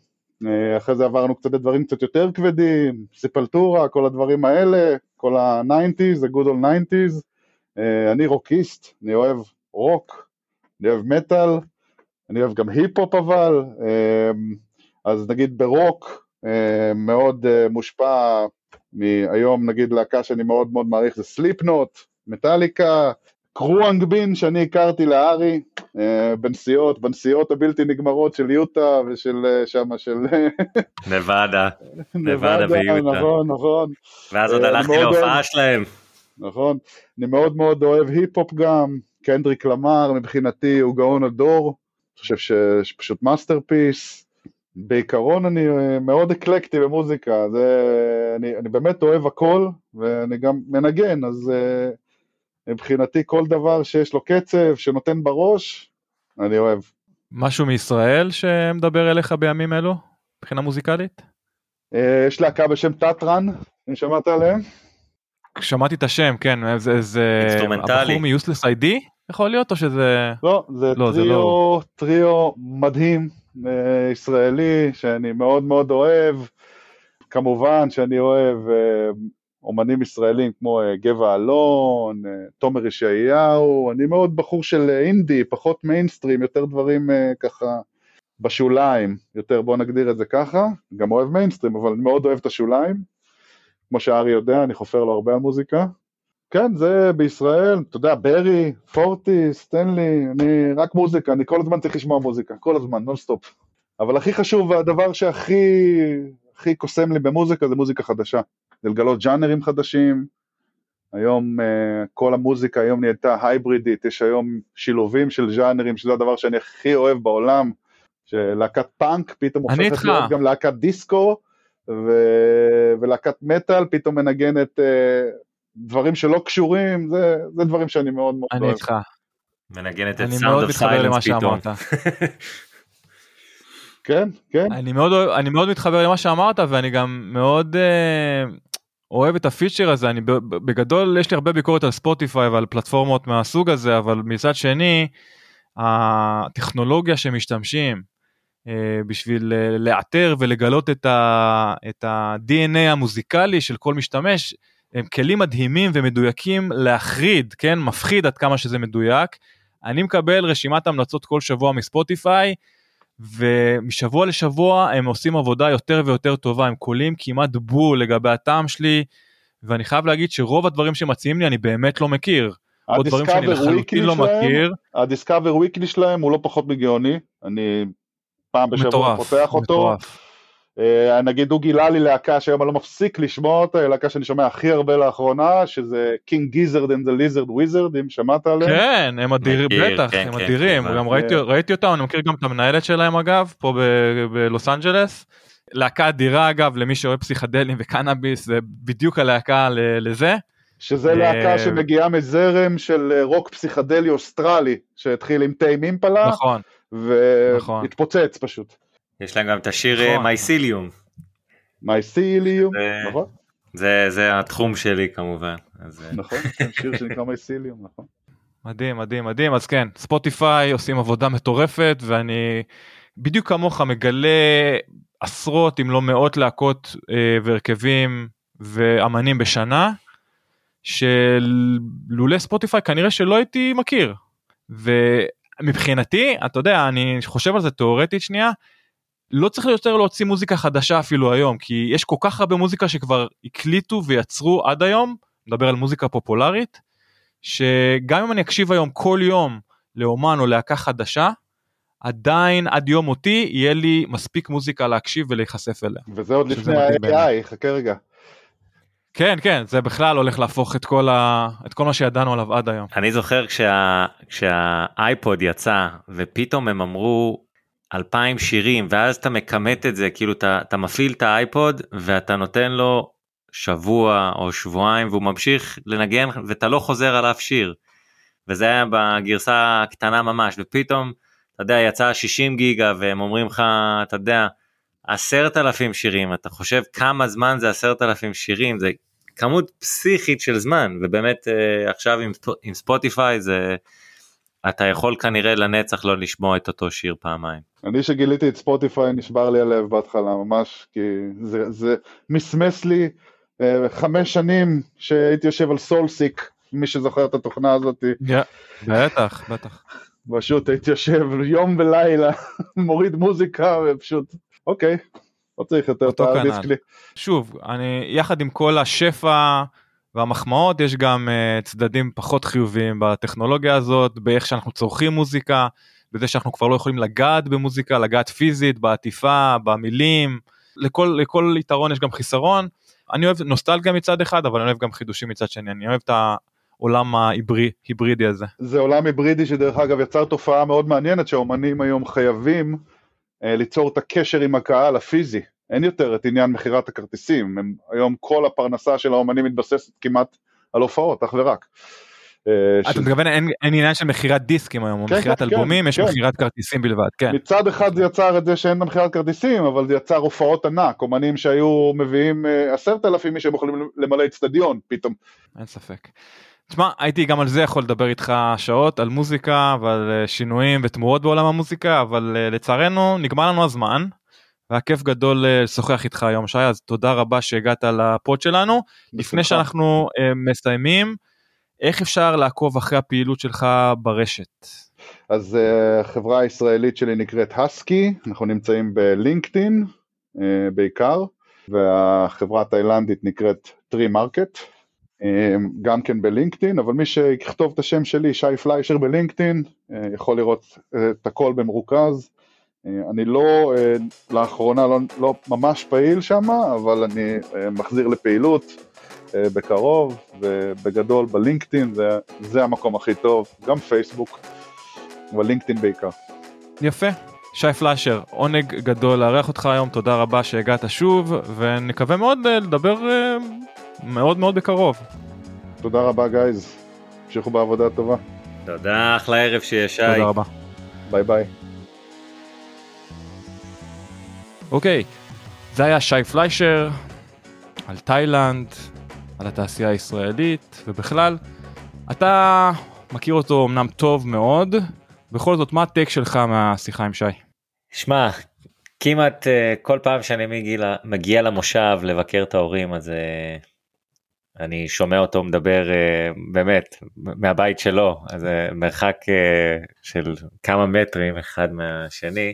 אחרי זה עברנו קצת לדברים קצת יותר כבדים, ספולטורה, כל הדברים האלה, כל ה-90's, ה-good old 90's, אה, אני רוקיסט, אני אוהב רוק, אני אוהב מטאל, אני אוהב גם היפ-הופ אבל, אה, אז נגיד ברוק אה, מאוד אה, מושפע מהיום נגיד להקה שאני מאוד מאוד מעריך זה סליפנוט, מטאליקה, קרואנגבין שאני הכרתי לארי, אה, בנסיעות, בנסיעות הבלתי נגמרות של יוטה ושל אה, שמה של [LAUGHS] נבדה, נבדה ויוטה. נכון, נכון. ואז עוד אה, הלכתי להופעה. שלהם. נכון, אני מאוד מאוד אוהב היפ-הופ גם, קנדריק למר מבחינתי הוא גאון הדור, חושב ש- שפשוט masterpiece. בעיקרון אני אה, מאוד אקלקטי במוזיקה, זה, אני, אני באמת אוהב הכל, ואני גם מנגן, אז אה, מבחינתי כל דבר שיש לו קצב, שנותן בראש, אני אוהב. משהו מישראל שמדבר אליך בימים אלו, מבחינה מוזיקלית? אה, יש להקה בשם טטרן, אם שמעת עליהם? שמעתי את השם, כן, זה, זה אינסטרומנטלי. הבחור מיוסלס איי-די יכול להיות או שזה... לא, זה לא, זה טריו, לא. טריו מדהים, אה, ישראלי, שאני מאוד מאוד אוהב. כמובן שאני אוהב אה, אומנים ישראלים כמו אה, גבע אלון, אה, תומר ישעיהו, אני מאוד בחור של אה, אינדי, פחות מיינסטרים, יותר דברים ככה בשוליים, יותר בוא נגדיר את זה ככה, גם אוהב מיינסטרים, אבל מאוד אוהב את השוליים. כמו שארי יודע, אני חופר לו הרבה על מוזיקה. כן, זה בישראל, אתה יודע, ברי, פורטי, סטנלי, אני רק מוזיקה, אני כל הזמן צריך לשמוע מוזיקה, כל הזמן, נונסטופ. אבל הכי חשוב, והדבר שהכי הכי קוסם לי במוזיקה זה מוזיקה חדשה. זה לגלות ג'אנרים חדשים. היום אה, כל המוזיקה היום נהייתה הייברידית, יש היום שילובים של ג'אנרים, שזה הדבר שאני הכי אוהב בעולם, שלהקת פאנק פתאום אני הופכת. להיות גם להקת דיסקו, ו... ולהקת מטאל פתאום מנגנת אה, דברים שלא קשורים, זה, זה דברים שאני מאוד מאוד אני אוהב. איתך, מנגנת את אני Sound of Silence פתאום. כן, כן, אני מאוד, אני מאוד מתחבר למה שאמרת ואני גם מאוד אה, אוהב את הפיצ'ר הזה אני בגדול יש לי הרבה ביקורת על ספוטיפיי ועל פלטפורמות מהסוג הזה אבל מצד שני הטכנולוגיה שמשתמשים אה, בשביל אה, לאתר ולגלות את ה- את ה-DNA המוזיקלי של כל משתמש הם כלים מדהימים ומדויקים להחריד כן מפחיד עד כמה שזה מדויק. אני מקבל רשימת המלצות כל שבוע מספוטיפיי ומשבוע לשבוע הם עושים עבודה יותר ויותר טובה הם קולים כמעט בול לגבי הטעם שלי ואני חייב להגיד שרוב הדברים שמציעים לי אני באמת לא מכיר. עוד דברים שאני לחלוטין לא שלהם, מכיר. ה Discover Weekly שלהם הוא לא פחות מגאוני, אני פעם בשבוע מטורף. פותח אותו, מטורף. אה, נגיד הוא גילה לי להקה שהיום אני לא מפסיק לשמוע אותה, היא להקה שאני שומע הכי הרבה לאחרונה, שזה King Gizzard and the Lizard Wizard, אם שמעת עליהם. כן הם אדירים בטח כן, הם כן, אדירים כמובן. גם ראיתי ראיתי אותם אני מכיר גם את המנהלת שלהם אגב פה ב- בלוס אנג'לס. להקה אדירה אגב למי שאוהב פסיכדלים וקנאביס זה בדיוק הלהקה ל- לזה. שזה אה, להקה שמגיעה מזרם של אה, רוק פסיכדלי אוסטרלי, שהתחיל עם טיים אימפלה, נכון נכון. והתפוצץ פשוט. יש להם גם את השיר נכון. מייסיליום. מייסיליום, זה- נכון? זה זה התחום שלי כמובן. אז, אה, נכון, [LAUGHS] שיר שנקרא מייסיליום, נכון. מדהים מדהים מדהים אז כן ספוטיפיי עושים עבודה מטורפת ואני בדיוק כמוך מגלה עשרות אם לא מאות להקות אה, והרכבים ואמנים בשנה שלולא ספוטיפיי כנראה שלא הייתי מכיר ומבחינתי אתה יודע אני חושב על זה תאורטית שנייה לא צריך יותר להוציא מוזיקה חדשה אפילו היום כי יש כל כך הרבה מוזיקה שכבר הקליטו ויצרו עד היום מדבר על מוזיקה פופולרית שגם אם אני אקשיב היום כל יום לאומן או להקה חדשה עדיין עד יום מותי יהיה לי מספיק מוזיקה להקשיב ולהיחשף אליה. וזה עוד לפני. ה-AI, חכה רגע. כן כן זה בכלל הולך להפוך את כל, ה... את כל מה שידענו עליו עד היום. אני זוכר כשה- כשהאייפוד יצא ופתאום הם אמרו 2,000 שירים ואז אתה מכמת את זה כאילו אתה, אתה מפעיל את האייפוד ואתה נותן לו שבוע או שבועיים והוא ממשיך לנגן ואתה לא חוזר על אף שיר. וזה היה בגרסה הקטנה ממש ופתאום אתה יודע יצא 60 גיגה והם אומרים לך אתה יודע עשרת אלפים שירים אתה חושב כמה זמן זה עשרת אלפים שירים זה כמות פסיכית של זמן ובאמת אה, עכשיו עם, עם ספוטיפיי זה אתה יכול כנראה לנצח לא לשמוע את אותו שיר פעמיים. אני שגיליתי את ספוטיפיי נשבר לי הלב בהתחלה ממש, כי זה, זה מסמס לי אה, חמש שנים שהייתי יושב על סולסיק, מי שזוכר את התוכנה הזאת, בטח בטח. פשוט הייתי יושב יום ולילה, [LAUGHS] מוריד מוזיקה ופשוט, אוקיי, לא צריך יותר את אותו כנ"ל. הדיסק לי. שוב אני יחד עם כל השפע והמחמאות יש גם uh, צדדים פחות חיוביים בטכנולוגיה הזאת באיך שאנחנו צורכים מוזיקה בזה שאנחנו כבר לא יכולים לגעת במוזיקה לגעת פיזית בעטיפה במילים לכל לכל יתרון יש גם חיסרון אני אוהב נוסטלגיה מצד אחד אבל אני אוהב גם חידושים מצד שני אני אוהב את העולם ההיברידי הזה. זה עולם היברידי שדרך אגב יצר תופעה מאוד מעניינת שהאומנים היום חייבים אה, ליצור את הקשר עם הקהל הפיזי. אין יותר את עניין מכירת הכרטיסים, הם, היום כל הפרנסה של האומנים מתבססת כמעט על הופעות, אך ורק. אה, אתה מתכוון אין עניין של מכירת דיסקים היום, או כן, מכירת כן, אלבומים, יש כן. מכירת כרטיסים בלבד, כן. מצד אחד זה יצר את זה שאין מכירת כרטיסים, אבל זה יצר הופעות ענק, אומנים שהיו מביאים אה, עשרת אלפים איש יכולים למלא אצטדיון פתאום. אין ספק. תשמע, הייתי גם על זה יכול לדבר איתך שעות, על מוזיקה ועל אה, שינויים ותמורות בעולם המוזיקה, אבל לצערנו נגמר לנו הזמן. והיה כיף גדול לשוחח איתך היום שי, אז תודה רבה שהגעת לפוד שלנו. לפני שאנחנו מסיימים, איך אפשר לעקוב אחרי הפעילות שלך ברשת? אז uh, החברה הישראלית שלי נקראת הסקי, אנחנו נמצאים בלינקדאין בעיקר, והחברה התאילנדית נקראת טרי מרקט, גם כן בלינקדאין, אבל מי שיכתוב את השם שלי, שי פליישר בלינקדאין, יכול לראות את הכל במרוכז. אה, אני לא, אה, לאחרונה לא, לא ממש פעיל שם, אבל אני אה, מחזיר לפעילות. אה, בקרוב, ובגדול בלינקדאין זה, זה המקום הכי טוב, גם פייסבוק, אבל לינקדאין בעיקר. יפה. שי פליישר, עונג גדול לארח אותך היום, תודה רבה שהגעת שוב, ונקווה מאוד אה, לדבר אה, מאוד מאוד בקרוב. תודה רבה guys, המשיכו בעבודה טובה. תודה, אחלה ערב שיהיה שי. תודה רבה. ביי ביי. אוקיי, זה היה שי פליישר על תאילנד, על התעשייה הישראלית ובכלל. אתה מכיר אותו אמנם טוב מאוד, בכל זאת מה הטק שלך מהשיחה עם שי? שמע, כמעט uh, כל פעם שאני מגיע, מגיע למושב לבקר את ההורים אז uh, אני שומע אותו מדבר uh, באמת מהבית שלו, אז מרחק של כמה מטרים אחד מהשני,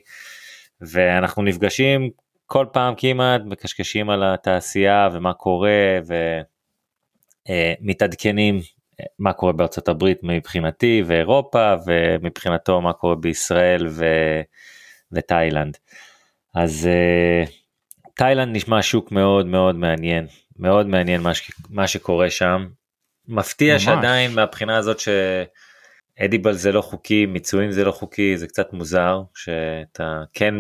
ואנחנו נפגשים כל פעם כמעט מקשקשים על התעשייה ומה קורה ו... אה, אה, מה קורה בארצות הברית מבחינתי ואירופה ומבחינתו מה קורה בישראל ו... ותאילנד. אז אה, תאילנד נשמע שוק מאוד מאוד מעניין מאוד מעניין מה, ש... מה שקורה שם. מפתיע ממש. שעדיין מהבחינה הזאת ש... אדיבל זה לא חוקי, מיצויים זה לא חוקי, זה קצת מוזר שאתה כן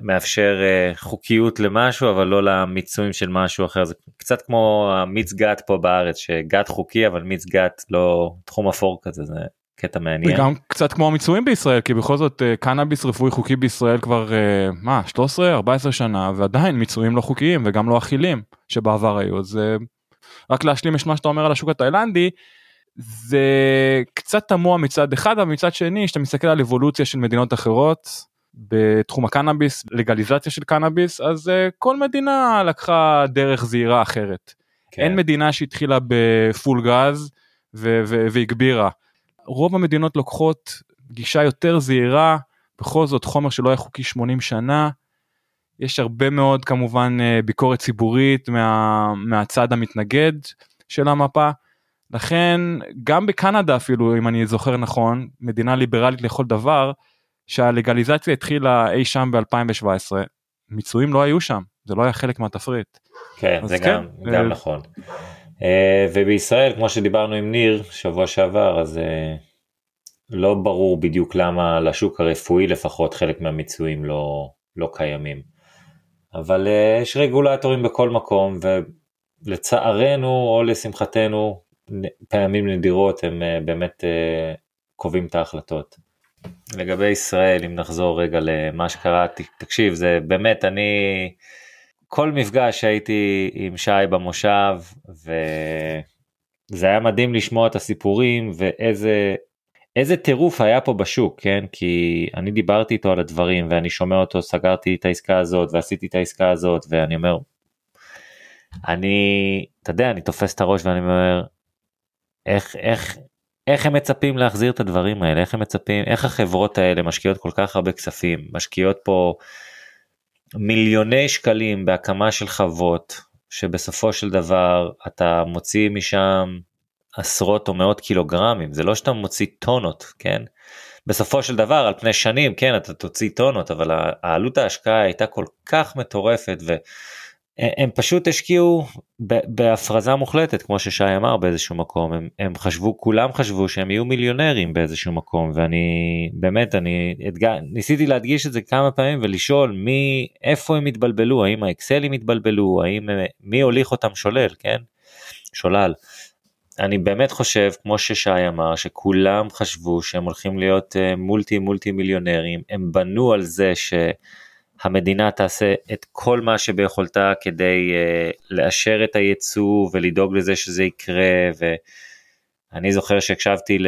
מאפשר אה, חוקיות למשהו אבל לא למיצויים של משהו אחר, זה קצת כמו המיץ גת פה בארץ, שגת חוקי אבל מיץ גת לא תחום אפור כזה, זה קטע מעניין. וגם קצת כמו המיצויים בישראל, כי בכל זאת אה, קנאביס רפואי חוקי בישראל כבר אה, מה 13-14 שנה ועדיין מיצויים לא חוקיים וגם לא אכילים שבעבר היו, אז רק להשלים את מה שאתה אומר על השוק התאילנדי. זה קצת תמוה מצד אחד, אבל מצד שני, כשאתה מסתכל על אבולוציה של מדינות אחרות בתחום הקנאביס, לגליזציה של קנאביס, אז uh, כל מדינה לקחה דרך זהירה אחרת. כן. אין מדינה שהתחילה בפול גז והגבירה. רוב המדינות לוקחות גישה יותר זהירה, בכל זאת חומר שלא היה חוקי 80 שנה. יש הרבה מאוד כמובן אה, ביקורת ציבורית מה, מהצד המתנגד של המפה. לכן גם בקנדה אפילו אם אני זוכר נכון מדינה ליברלית לכל דבר שהלגליזציה התחילה אי שם ב2017 מיצויים לא היו שם זה לא היה חלק מהתפריט. כן זה כן, גם. גם נכון. Uh, ובישראל כמו שדיברנו עם ניר שבוע שעבר אז uh, לא ברור בדיוק למה לשוק הרפואי לפחות חלק מהמיצויים לא, לא קיימים. אבל יש רגולטורים בכל מקום ולצערנו או לשמחתנו פעמים נדירות הם אה, באמת אה, קובעים את ההחלטות. לגבי ישראל, אם נחזור רגע למה שקרה, תקשיב, זה באמת, אני, כל מפגש שהייתי עם שי במושב, וזה היה מדהים לשמוע את הסיפורים, ואיזה איזה טירוף היה פה בשוק, כן? כי אני דיברתי איתו על הדברים, ואני שומע אותו, סגרתי את העסקה הזאת, ועשיתי את העסקה הזאת, ואני אומר, אני, אתה יודע, אני תופס את הראש ואני אומר, איך, איך, איך הם מצפים להחזיר את הדברים האלה, איך הם מצפים, איך החברות האלה משקיעות כל כך הרבה כספים, משקיעות פה מיליוני שקלים בהקמה של חוות, שבסופו של דבר אתה מוציא משם עשרות או מאות קילוגרמים, זה לא שאתה מוציא טונות, כן? בסופו של דבר על פני שנים, כן, אתה תוציא טונות, אבל העלות ההשקעה הייתה כל כך מטורפת, ו... הם פשוט השקיעו בהפרזה מוחלטת כמו ששי אמר באיזשהו מקום. הם, הם חשבו כולם חשבו שהם יהיו מיליונרים באיזשהו מקום ואני באמת אני אתגע, ניסיתי להדגיש את זה כמה פעמים ולשאול מי איפה הם התבלבלו האם האקסלים התבלבלו האם מי הוליך אותם שולל כן? שולל. אני באמת חושב כמו ששי אמר שכולם חשבו שהם הולכים להיות מולטי מולטי מיליונרים. הם בנו על זה ש... המדינה תעשה את כל מה שביכולתה כדי uh, לאשר את הייצוא ולדאוג לזה שזה יקרה ואני זוכר שהקשבתי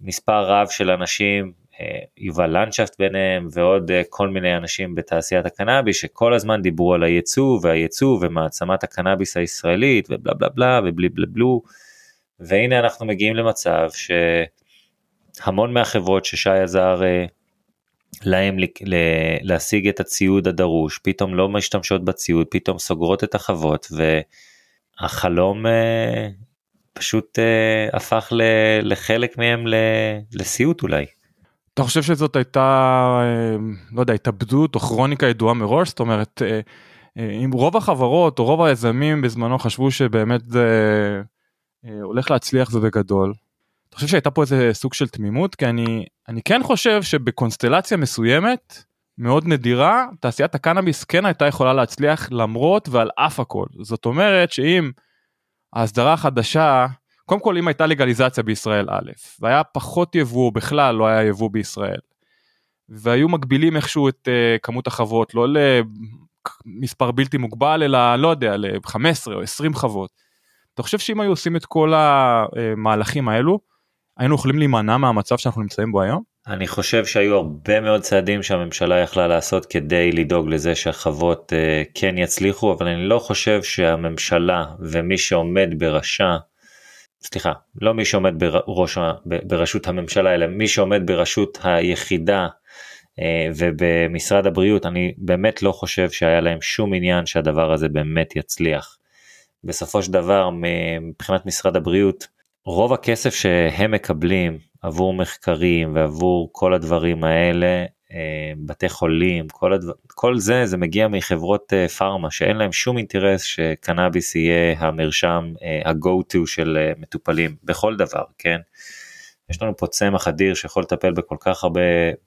למספר רב של אנשים, uh, יובל לנדשפט ביניהם ועוד uh, כל מיני אנשים בתעשיית הקנאביס שכל הזמן דיברו על הייצוא והייצוא ומעצמת הקנאביס הישראלית ובלה בלה בלה ובלי בלה בלו. והנה אנחנו מגיעים למצב שהמון מהחברות ששי עזר uh, להם להשיג את הציוד הדרוש, פתאום לא משתמשות בציוד, פתאום סוגרות את החוות והחלום אה, פשוט אה, הפך לחלק מהם לסיוט אולי. אתה חושב שזאת הייתה, אה, לא יודע, התאבדות או כרוניקה ידועה מראש? זאת אומרת, אם רוב החברות או רוב היזמים בזמנו חשבו שבאמת זה הולך להצליח זה בגדול, אתה חושב שהייתה פה איזה סוג של תמימות? כי אני, אני כן חושב שבקונסטלציה מסוימת, מאוד נדירה, תעשיית הקנאביס כן הייתה יכולה להצליח למרות ועל אף הכל. זאת אומרת שאם ההסדרה החדשה, קודם כל אם הייתה לגליזציה בישראל א', והיה פחות יבוא, בכלל לא היה יבוא בישראל, והיו מגבילים איכשהו את uh, כמות החוות, לא למספר בלתי מוגבל, אלא לא יודע, ל-15 או 20 חוות. אתה חושב שאם היו עושים את כל המהלכים האלו, היינו יכולים להימנע מהמצב שאנחנו נמצאים בו היום? אני חושב שהיו הרבה מאוד צעדים שהממשלה יכלה לעשות כדי לדאוג לזה שהחוות uh, כן יצליחו אבל אני לא חושב שהממשלה ומי שעומד בראשה סליחה לא מי שעומד בראש, בראשות הממשלה אלא מי שעומד בראשות היחידה uh, ובמשרד הבריאות אני באמת לא חושב שהיה להם שום עניין שהדבר הזה באמת יצליח. בסופו של דבר מבחינת משרד הבריאות רוב הכסף שהם מקבלים עבור מחקרים ועבור כל הדברים האלה, אה, בתי חולים, כל, הדבר, כל זה, זה מגיע מחברות אה, פארמה שאין להם שום אינטרס שקנאביס יהיה המרשם, אה, ה-go to של מטופלים בכל דבר, כן? יש לנו פה צמח אדיר שיכול לטפל בכל כך הרבה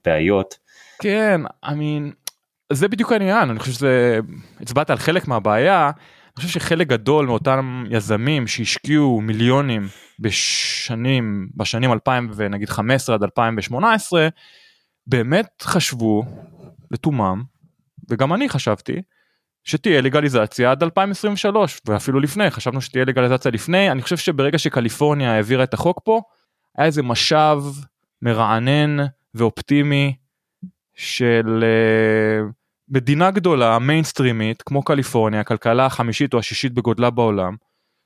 בעיות. כן, I mean, זה בדיוק העניין, אני חושב שזה, הצבעת על חלק מהבעיה, אני חושב שחלק גדול מאותם יזמים שהשקיעו מיליונים בשנים, בשנים 2015 עד 2018, באמת חשבו לתומם, וגם אני חשבתי, שתהיה לגליזציה עד 2023 ואפילו לפני חשבנו שתהיה לגליזציה לפני. אני חושב שברגע שקליפורניה העבירה את החוק פה היה איזה משב מרענן ואופטימי של uh, מדינה גדולה מיינסטרימית כמו קליפורניה הכלכלה החמישית או השישית בגודלה בעולם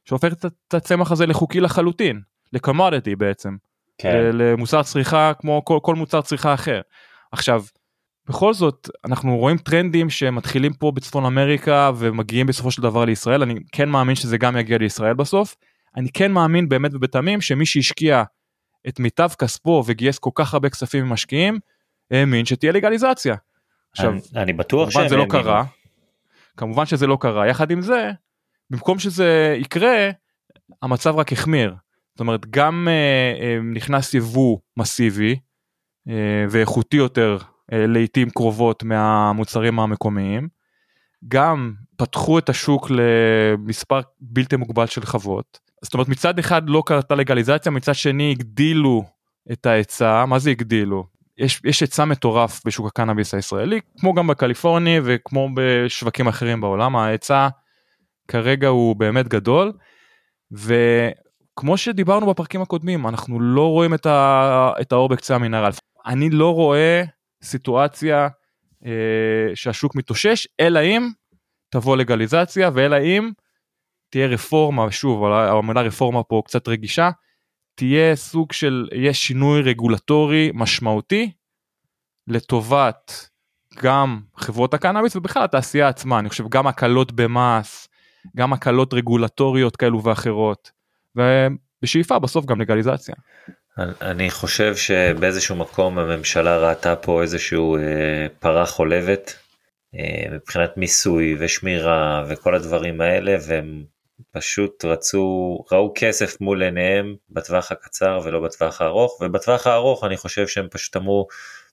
שהופכת את הצמח הזה לחוקי לחלוטין לקומודיטי בעצם כן. למוצר צריכה כמו כל, כל מוצר צריכה אחר. עכשיו בכל זאת אנחנו רואים טרנדים שמתחילים פה בצפון אמריקה ומגיעים בסופו של דבר לישראל אני כן מאמין שזה גם יגיע לישראל בסוף אני כן מאמין באמת ובתמים שמי שהשקיע את מיטב כספו וגייס כל כך הרבה כספים ממשקיעים האמין שתהיה לגליזציה. עכשיו, אני, בטוח כמובן זה לא קרה, כמובן שזה לא קרה, יחד עם זה, במקום שזה יקרה, המצב רק החמיר. זאת אומרת, גם אה, אה, נכנס יבוא מסיבי אה, ואיכותי יותר אה, לעיתים קרובות מהמוצרים המקומיים, גם פתחו את השוק למספר בלתי מוגבל של חוות. זאת אומרת, מצד אחד לא קרתה לגליזציה, מצד שני הגדילו את ההיצע, מה זה הגדילו? יש, יש היצע מטורף בשוק הקנאביס הישראלי, כמו גם בקליפורני וכמו בשווקים אחרים בעולם, ההיצע כרגע הוא באמת גדול, וכמו שדיברנו בפרקים הקודמים, אנחנו לא רואים את, ה, את האור בקצה המנהרה. אני לא רואה סיטואציה אה, שהשוק מתאושש, אלא אם תבוא לגליזציה, ואלא אם תהיה רפורמה, שוב, המילה רפורמה פה קצת רגישה, תהיה סוג של, יהיה שינוי רגולטורי משמעותי לטובת גם חברות הקנאביס ובכלל התעשייה עצמה, אני חושב גם הקלות במס, גם הקלות רגולטוריות כאלו ואחרות, ובשאיפה בסוף גם לגליזציה. אני חושב שבאיזשהו מקום הממשלה ראתה פה איזשהו אה, פרה חולבת אה, מבחינת מיסוי ושמירה וכל הדברים האלה והם פשוט רצו, ראו כסף מול עיניהם בטווח הקצר ולא בטווח הארוך ובטווח הארוך אני חושב שהם פשוט אמרו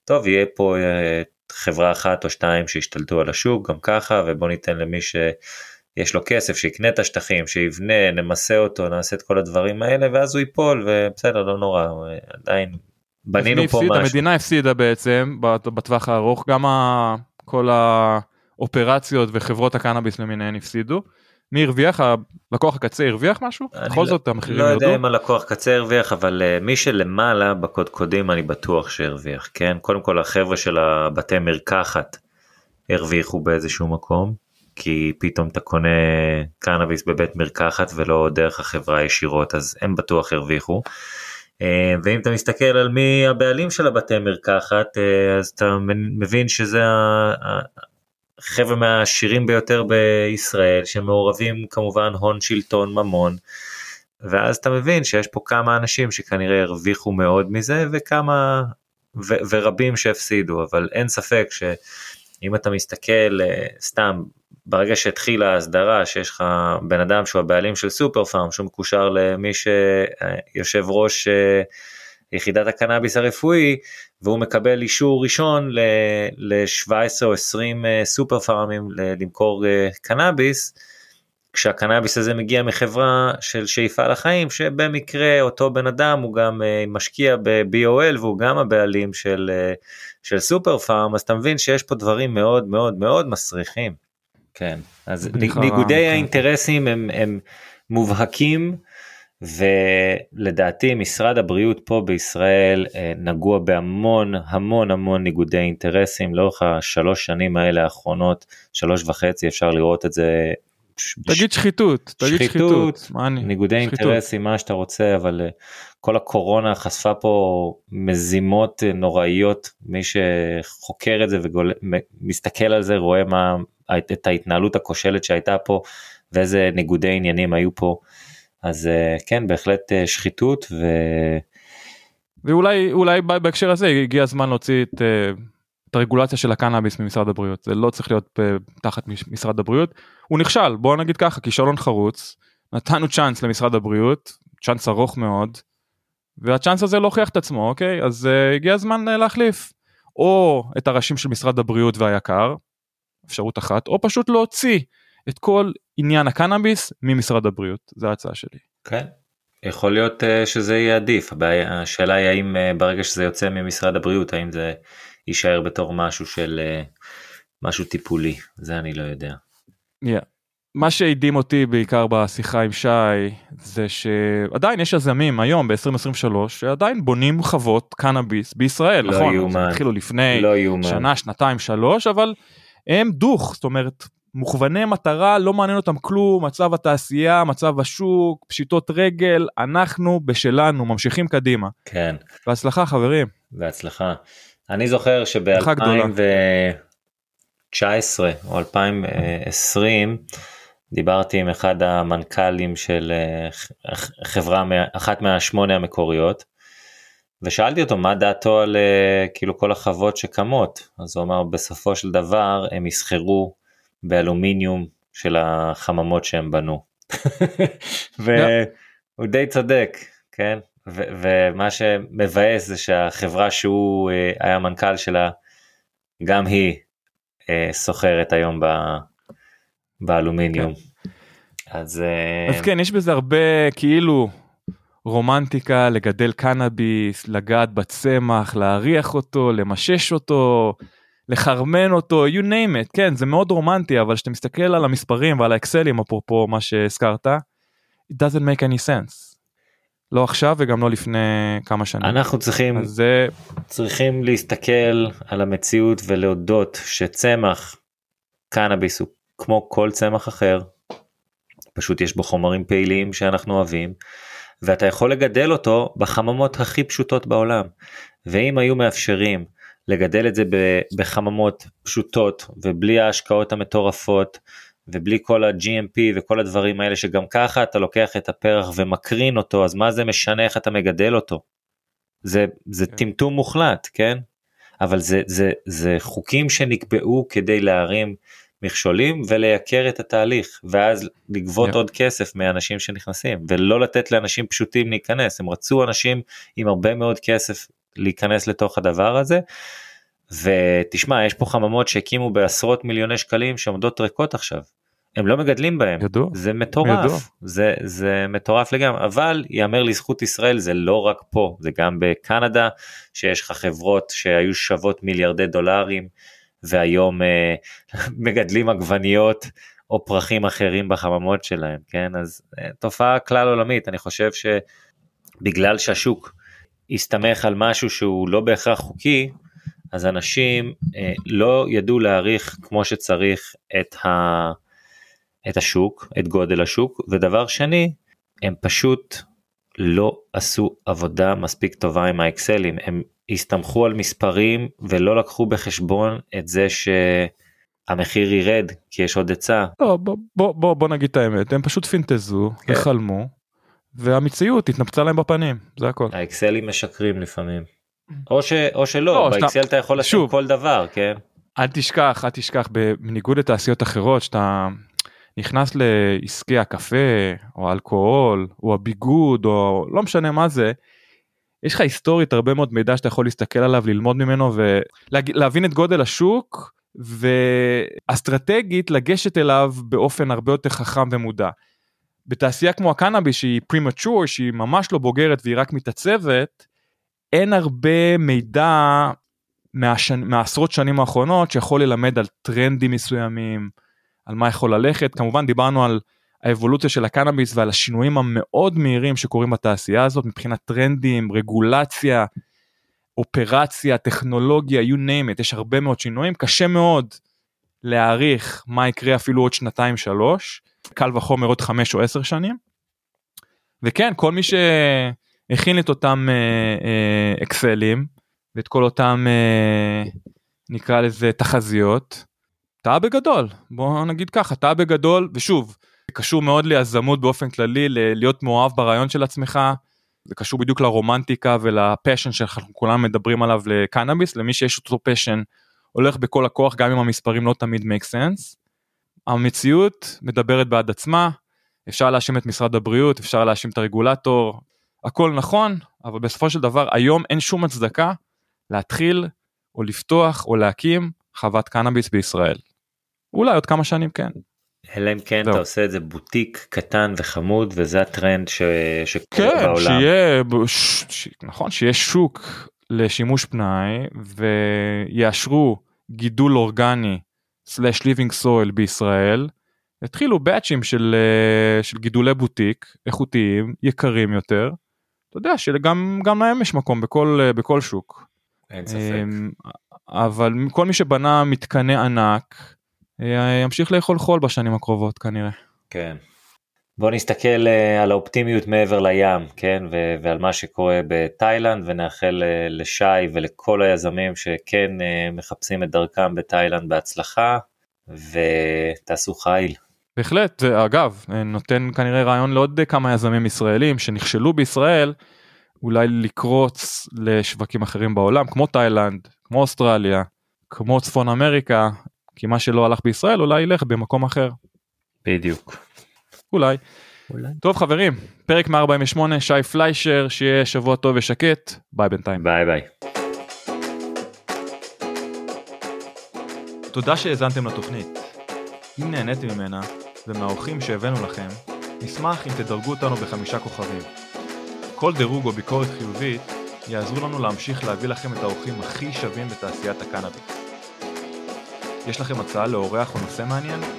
טוב יהיה פה אה, חברה אחת או שתיים שהשתלטו על השוק גם ככה ובוא ניתן למי שיש לו כסף שיקנה את השטחים שיבנה נמסה אותו נעשה את כל הדברים האלה ואז הוא ייפול ובסדר לא נורא עדיין בנינו פה הפסיד, משהו. המדינה הפסידה בעצם בטווח הארוך גם. כל האופרציות וחברות הקנאביס למיניהן הפסידו. מי הרוויח? הלקוח הקצה הרוויח משהו? בכל לא- זאת המחירים לא יודע ירדו? אם הלקוח קצה הרוויח אבל uh, מי שלמעלה בקודקודים אני בטוח שהרוויח כן קודם כל החבר'ה של הבתי מרקחת הרוויחו באיזשהו מקום כי פתאום אתה קונה קנאביס בבית מרקחת ולא דרך החברה ישירות אז הם בטוח הרוויחו. אה, ואם אתה מסתכל על מי הבעלים של הבתי מרקחת אה, אז אתה מבין שזה ה- ה- החבר'ה מהעשירים ביותר בישראל שמעורבים כמובן הון שלטון ממון. ואז אתה מבין שיש פה כמה אנשים שכנראה הרוויחו מאוד מזה וכמה ו- ורבים שהפסידו אבל אין ספק שאם אתה מסתכל אה, סתם ברגע שהתחילה ההסדרה שיש לך בן אדם שהוא הבעלים של סופר פארם שהוא מקושר למי שיושב ראש אה, יחידת הקנאביס הרפואי והוא מקבל אישור ראשון ל-17 או 20 אה, סופר פארמים למכור אה, קנאביס. כשהקנאביס הזה מגיע מחברה של שאיפה לחיים שבמקרה אותו בן אדם הוא גם אה, משקיע ב-BOL והוא גם הבעלים של, של סופר פארם אז אתה מבין שיש פה דברים מאוד מאוד מאוד מסריחים. כן אז ניגודי כן. האינטרסים הם, הם מובהקים ולדעתי משרד הבריאות פה בישראל אה, נגוע בהמון המון המון ניגודי אינטרסים לאורך השלוש שנים האלה האחרונות שלוש וחצי אפשר לראות את זה. תגיד שחיתות, תגיד שחיתות? ניגודי שחיתות. אינטרסים מה שאתה רוצה אבל אה, כל הקורונה חשפה פה מזימות אה, נוראיות מי שחוקר את זה ומסתכל על זה רואה מה את ההתנהלות הכושלת שהייתה פה ואיזה ניגודי עניינים היו פה אז אה, כן בהחלט אה, שחיתות ו... ואולי אולי בהקשר הזה הגיע הזמן להוציא את, אה, את הרגולציה של הקנאביס ממשרד הבריאות. זה לא צריך להיות תחת מש- משרד הבריאות. הוא נכשל בוא נגיד ככה כישלון חרוץ נתנו צ'אנס למשרד הבריאות צ'אנס ארוך מאוד והצ'אנס הזה לא הוכיח את עצמו אוקיי? אז uh, הגיע הזמן uh, להחליף או את הראשים של משרד הבריאות והיקר אפשרות אחת או פשוט להוציא את כל עניין הקנאביס ממשרד הבריאות זה ההצעה שלי. כן. יכול להיות uh, שזה יהיה עדיף הבעיה השאלה היא האם uh, ברגע שזה יוצא ממשרד הבריאות האם זה יישאר בתור משהו של uh, משהו טיפולי זה אני לא יודע. Yeah. מה שהדהים אותי בעיקר בשיחה עם שי זה שעדיין יש יזמים היום ב-2023 שעדיין בונים חוות קנאביס בישראל לא נכון יאומן. התחילו לפני לא. שנה שנתיים שלוש אבל הם דוך זאת אומרת מוכווני מטרה לא מעניין אותם כלום מצב התעשייה מצב השוק פשיטות רגל אנחנו בשלנו ממשיכים קדימה כן. בהצלחה חברים בהצלחה. אני זוכר ברכה גדולה. שב-2019 או 2020 דיברתי עם אחד המנכ"לים של אה, חברה, אחת מהשמונה המקוריות, ושאלתי אותו מה דעתו על אה, כאילו כל החוות שקמות, אז הוא אמר בסופו של דבר הם יסחרו באלומיניום של החממות שהם בנו. [LAUGHS] והוא די צודק, כן? ו- ומה שמבאס זה שהחברה שהוא אה, היה מנכ"ל שלה, גם היא אה, סוחרת היום ב- באלומיניום. אז, אה, אז כן יש בזה הרבה כאילו רומנטיקה לגדל קנאביס לגעת בצמח להריח אותו למשש אותו לחרמן אותו you name it כן זה מאוד רומנטי אבל כשאתה מסתכל על המספרים ועל האקסלים אפרופו מה שהזכרת it doesn't make any sense. לא עכשיו וגם לא לפני כמה שנים. אנחנו צריכים, אז זה צריכים להסתכל על המציאות ולהודות שצמח קנאביס הוא כמו כל צמח אחר, פשוט יש בו חומרים פעילים שאנחנו אוהבים, ואתה יכול לגדל אותו בחממות הכי פשוטות בעולם. ואם היו מאפשרים לגדל את זה בחממות פשוטות ובלי ההשקעות המטורפות ובלי כל ה-GMP וכל הדברים האלה שגם ככה אתה לוקח את הפרח ומקרין אותו אז מה זה משנה איך אתה מגדל אותו. זה, זה כן. טמטום מוחלט כן. אבל זה, זה, זה חוקים שנקבעו כדי להרים מכשולים ולייקר את התהליך ואז לגבות yeah. עוד כסף מאנשים שנכנסים ולא לתת לאנשים פשוטים להיכנס הם רצו אנשים עם הרבה מאוד כסף להיכנס לתוך הדבר הזה. ותשמע יש פה חממות שהקימו בעשרות מיליוני שקלים שעומדות ריקות עכשיו. הם לא מגדלים בהם ידוע, זה מטורף ידוע. זה זה מטורף לגמרי אבל יאמר לזכות ישראל זה לא רק פה זה גם בקנדה שיש לך חברות שהיו שוות מיליארדי דולרים והיום אה, [LAUGHS] מגדלים עגבניות או פרחים אחרים בחממות שלהם כן אז אה, תופעה כלל עולמית אני חושב שבגלל שהשוק הסתמך על משהו שהוא לא בהכרח חוקי אז אנשים אה, לא ידעו להעריך כמו שצריך את, ה, את השוק את גודל השוק ודבר שני הם פשוט לא עשו עבודה מספיק טובה עם האקסלים הם הסתמכו על מספרים ולא לקחו בחשבון את זה שהמחיר ירד כי יש עוד היצע. לא, בוא, בוא, בוא, בוא נגיד את האמת הם פשוט פינטזו כן. וחלמו והמציאות התנפצה להם בפנים זה הכל. האקסלים משקרים לפעמים. או, ש, או שלא, לא, באקסל שאתה... אתה יכול לשים כל דבר, כן? אל תשכח, אל תשכח, בניגוד לתעשיות אחרות, שאתה נכנס לעסקי הקפה, או האלכוהול, או הביגוד, או לא משנה מה זה, יש לך היסטורית הרבה מאוד מידע שאתה יכול להסתכל עליו, ללמוד ממנו ולהבין את גודל השוק ואסטרטגית לגשת אליו באופן הרבה יותר חכם ומודע. בתעשייה כמו הקנאביס שהיא פרימצ'ור שהיא ממש לא בוגרת והיא רק מתעצבת אין הרבה מידע מהשנ... מהעשרות שנים האחרונות שיכול ללמד על טרנדים מסוימים על מה יכול ללכת. כמובן דיברנו על האבולוציה של הקנאביס ועל השינויים המאוד מהירים שקורים בתעשייה הזאת מבחינת טרנדים, רגולציה, אופרציה, טכנולוגיה, you name it, יש הרבה מאוד שינויים, קשה מאוד להעריך מה יקרה אפילו עוד שנתיים שלוש, קל וחומר עוד חמש או עשר שנים. וכן, כל מי שהכין את אותם אה, אה, אקסלים ואת כל אותם אה, נקרא לזה תחזיות, טעה בגדול, בוא נגיד ככה, טעה בגדול, ושוב, זה קשור מאוד ליזמות באופן כללי, להיות מאוהב ברעיון של עצמך, זה קשור בדיוק לרומנטיקה ולפשן שאנחנו כולם מדברים עליו לקנאביס, למי שיש אותו פשן הולך בכל הכוח גם אם המספרים לא תמיד make sense. המציאות מדברת בעד עצמה, אפשר להאשים את משרד הבריאות, אפשר להאשים את הרגולטור, הכל נכון, אבל בסופו של דבר היום אין שום הצדקה להתחיל או לפתוח או להקים חוות קנאביס בישראל. אולי עוד כמה שנים כן. אלא אם כן אתה עושה את זה בוטיק קטן וחמוד וזה הטרנד ש... שקורה כן, בעולם. שיהיה, ש... ש... נכון, שיהיה שוק לשימוש פנאי ויאשרו גידול אורגני סלאש ליבינג סויל בישראל. התחילו באצ'ים של, אה, של גידולי בוטיק איכותיים יקרים יותר. אתה יודע שגם גם להם יש מקום בכל, אה, בכל שוק. אין ספק. אמ, אבל כל מי שבנה מתקני ענק אה, ימשיך לאכול חול בשנים הקרובות כנראה. כן. בוא נסתכל אה, על האופטימיות מעבר לים, כן, ו- ועל מה שקורה בתאילנד, ונאחל אה, לשי ולכל היזמים שכן מחפשים את דרכם בתאילנד בהצלחה, ותעשו חיל. בהחלט, אגב, נותן כנראה רעיון לעוד כמה יזמים ישראלים שנכשלו בישראל, אולי לקרוץ לשווקים אחרים בעולם, כמו תאילנד, כמו אוסטרליה, כמו צפון אמריקה, כי מה שלא הלך בישראל אולי ילך במקום אחר. בדיוק. אולי. אולי. טוב חברים, פרק 148, שי פליישר, שיהיה שבוע טוב ושקט, ביי בינתיים. ביי ביי. תודה שהאזנתם לתוכנית. אם נהניתם ממנה, ומהאורחים שהבאנו לכם, נשמח אם תדרגו אותנו בחמישה כוכבים. כל דירוג או ביקורת חיובית יעזרו לנו להמשיך להביא לכם את האורחים הכי שווים בתעשיית הקנאביס. יש לכם הצעה לאורח או נושא מעניין?